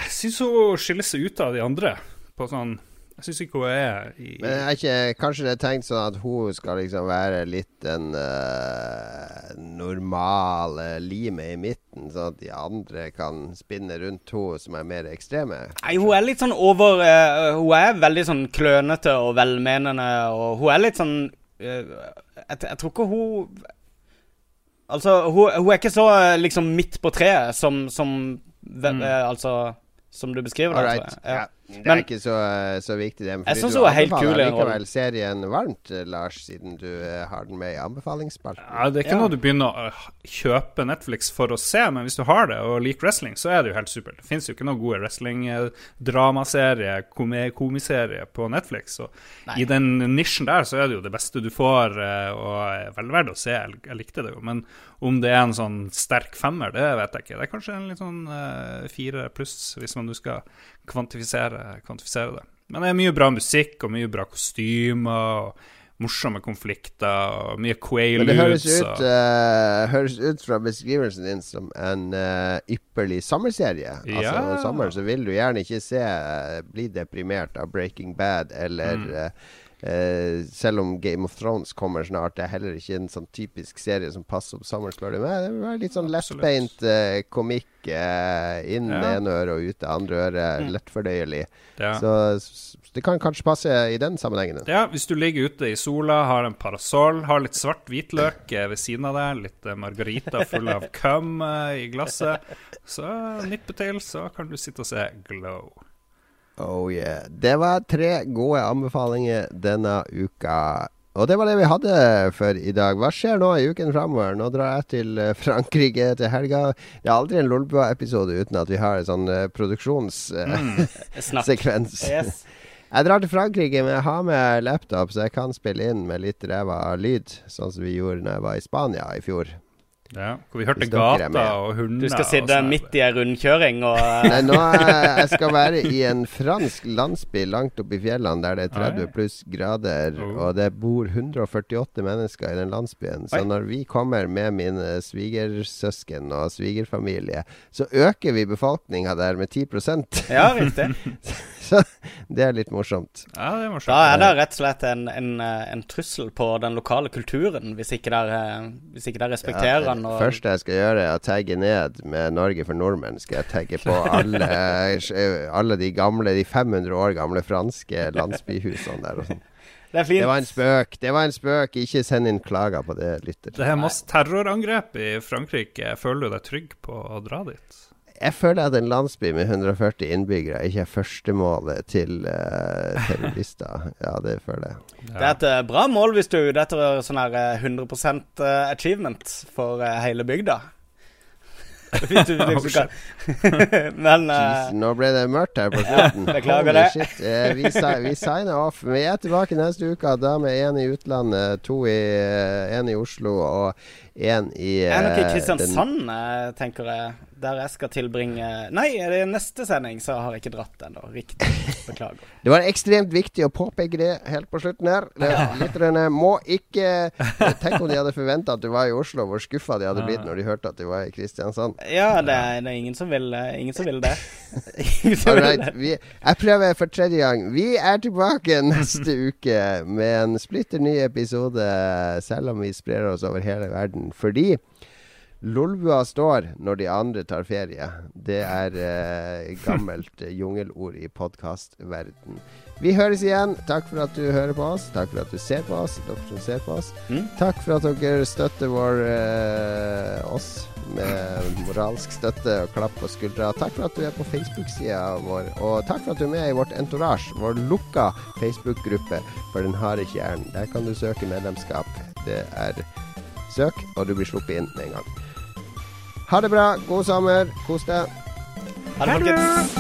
Jeg syns hun skiller seg ut av de andre. På sånn Jeg syns ikke hun er i Men er ikke, kanskje det er tenkt sånn at hun skal liksom være litt den uh, normale limet i midten, sånn at de andre kan spinne rundt henne som er mer ekstreme? Nei, hun er litt sånn over uh, Hun er veldig sånn klønete og velmenende, og hun er litt sånn uh, jeg, jeg tror ikke hun Altså, hun, hun er ikke så eh, liksom midt på treet som, som ve- Mm. eh, Altså Som du beskriver det. right. tror jeg. Ja. Det er ikke så, så viktig, det. men Jeg du hun er helt anbefaler kul likevel serien varmt, eh, Lars, siden du eh, har den med i anbefalingsspalten. Ja, det er ikke Ja. noe du begynner å kjøpe Netflix for å se, men hvis du har det og liker wrestling, så er det jo helt supert. Det fins jo ikke noen gode wrestling-dramaserie, komiserie på Netflix. Så i den nisjen der så er det jo det beste du får, eh, og vel verdt å se. Jeg likte det jo. Men om det er en sånn sterk femmer, det vet jeg ikke. Det er kanskje en litt sånn uh, fire pluss, hvis man skal kvantifisere, kvantifisere det. Men det er mye bra musikk og mye bra kostymer. og Morsomme konflikter og mye Men det høres ut, uh, høres ut fra beskrivelsen din som en uh, ypperlig sommerserie. Altså, Ja. om sommeren så vil du gjerne ikke se bli deprimert av Breaking Bad eller Mm. Eh, selv om Game of Thrones kommer snart, det er heller ikke en sånn typisk serie som passer på sammen, spør du meg. Det er litt sånn lettbeint eh, komikk. eh, inn Ja. ene øret og ut det andre øret. Lettfordøyelig. Ja. Så det kan kanskje passe i den sammenhengen. Ja, hvis du ligger ute i sola, har en parasoll, har litt svart hvitløk eh, ved siden av deg, litt eh, margarita full av cum eh, i glasset, så nippe til, så kan du sitte og se Glow. Oh yeah. Det var tre gode anbefalinger denne uka. Og det var det vi hadde for i dag. Hva skjer nå i uken framover? Nå drar jeg til eh, Frankrike til helga. Det er aldri en Lolbua-episode uten at vi har en sånn uh, produksjonssekvens. Mm, Yes. Jeg drar til Frankrike, men jeg har med laptop, så jeg kan spille inn med litt ræva lyd. Sånn som vi gjorde når jeg var i Spania i fjor. Ja, hvor vi hørte gata og hunder Du skal sitte midt i ei rundkjøring og eh, Nei, nå er, jeg skal være i en fransk landsby langt oppe i fjellene der det er 30 pluss grader, Oh. og det bor 148 mennesker i den landsbyen. Så når vi kommer med mine svigersøsken og svigerfamilie, så øker vi befolkninga der med 10% Ja, riktig. Så det er litt morsomt. Ja, det er morsomt. Da er det rett og slett en, en, eh, en trussel på den lokale kulturen, hvis ikke der, eh, hvis ikke der respekterer Ja, den. det Og, første jeg skal gjøre, er å tagge ned med 'Norge for nordmenn'. Skal jeg tagge på alle, alle de gamle, de 500 år gamle franske landsbyhusene der og sånn. det. Det var en spøk. Det var en spøk. Ikke send inn klager på det, lytter. Det er masse terrorangrep i Frankrike. Føler du deg trygg på å dra dit? Jeg føler at en landsby med 140 innbyggere ikke er førstemålet til uh, terrorister. Ja, det føler jeg. Det er et eh, bra mål hvis du er ute etter sånn her eh, 100% achievement for eh, hele bygda. Hvis du liksom kan Men eh, Jeez, nå ble det mørkt her på slutten. beklager det. Shit. Eh, vi, vi signer off. Vi er tilbake neste uke. Da med én i utlandet, to i én i Oslo og én i uh, er nok i eh, Kristiansand, den... tenker jeg. Der jeg skal tilbringe Nei, det er neste sending, så har jeg ikke dratt ennå. Riktig. Beklager. Det var ekstremt viktig å påpeke det helt på slutten her. Det- Lytterne må ikke Tenk om de hadde forventa at du var i Oslo, hvor skuffa de hadde blitt når de hørte at du var i Kristiansand. Ja, det er, det er ingen som vil eh, Ingen som vil det. All right, det. vi, jeg prøver for tredje gang. Vi er tilbake neste uke med en splitter ny episode, selv om vi sprer oss over hele verden. Fordi Lolbua står når de andre tar ferie. Det er eh, gammelt eh, jungelord i podkastverden. Vi høres igjen. Takk for at du hører på oss. Takk for at du ser på oss. Dere som ser på oss. Mm. Takk for at dere støtter vår, eh, oss med moralsk støtte og klapp på skuldra. Takk for at du er på Facebook-sida vår. Og takk for at du er med i vårt entourage, vår lukka Facebook-gruppe for Den harde kjernen. Der kan du søke medlemskap. Det er søk, og du blir sluppet inn med en gang. Ha det bra. God sommer. Kos deg. Ha det, folkens.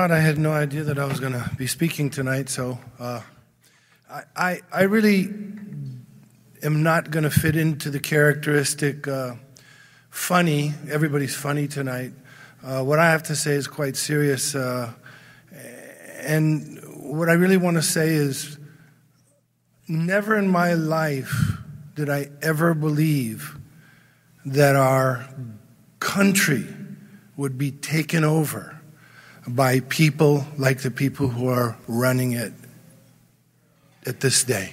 Not, I had no idea that I was going to be speaking tonight. So uh, I, I, I really am not going to fit into the characteristic uh, funny. Everybody's funny tonight. Uh, what I have to say is quite serious. Uh, and what I really want to say is never in my life did I ever believe that our country would be taken over by people like the people who are running it at this day.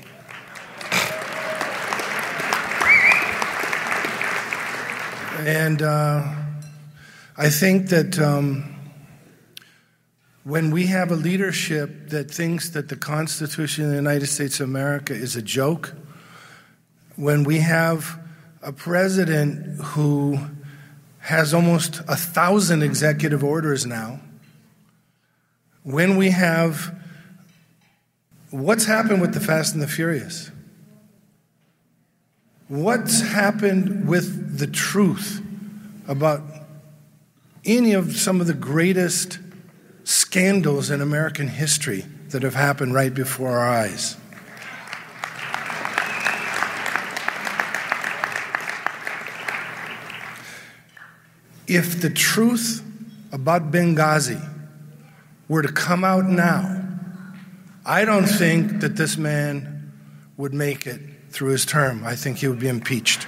And uh, I think that um, when we have a leadership that thinks that the Constitution of the United States of America is a joke, when we have a president who has almost a thousand executive orders now, when we have what's happened with the Fast and the Furious? What's happened with the truth about any of some of the greatest scandals in American history that have happened right before our eyes? If the truth about Benghazi were to come out now, I don't think that this man would make it through his term. I think he would be impeached.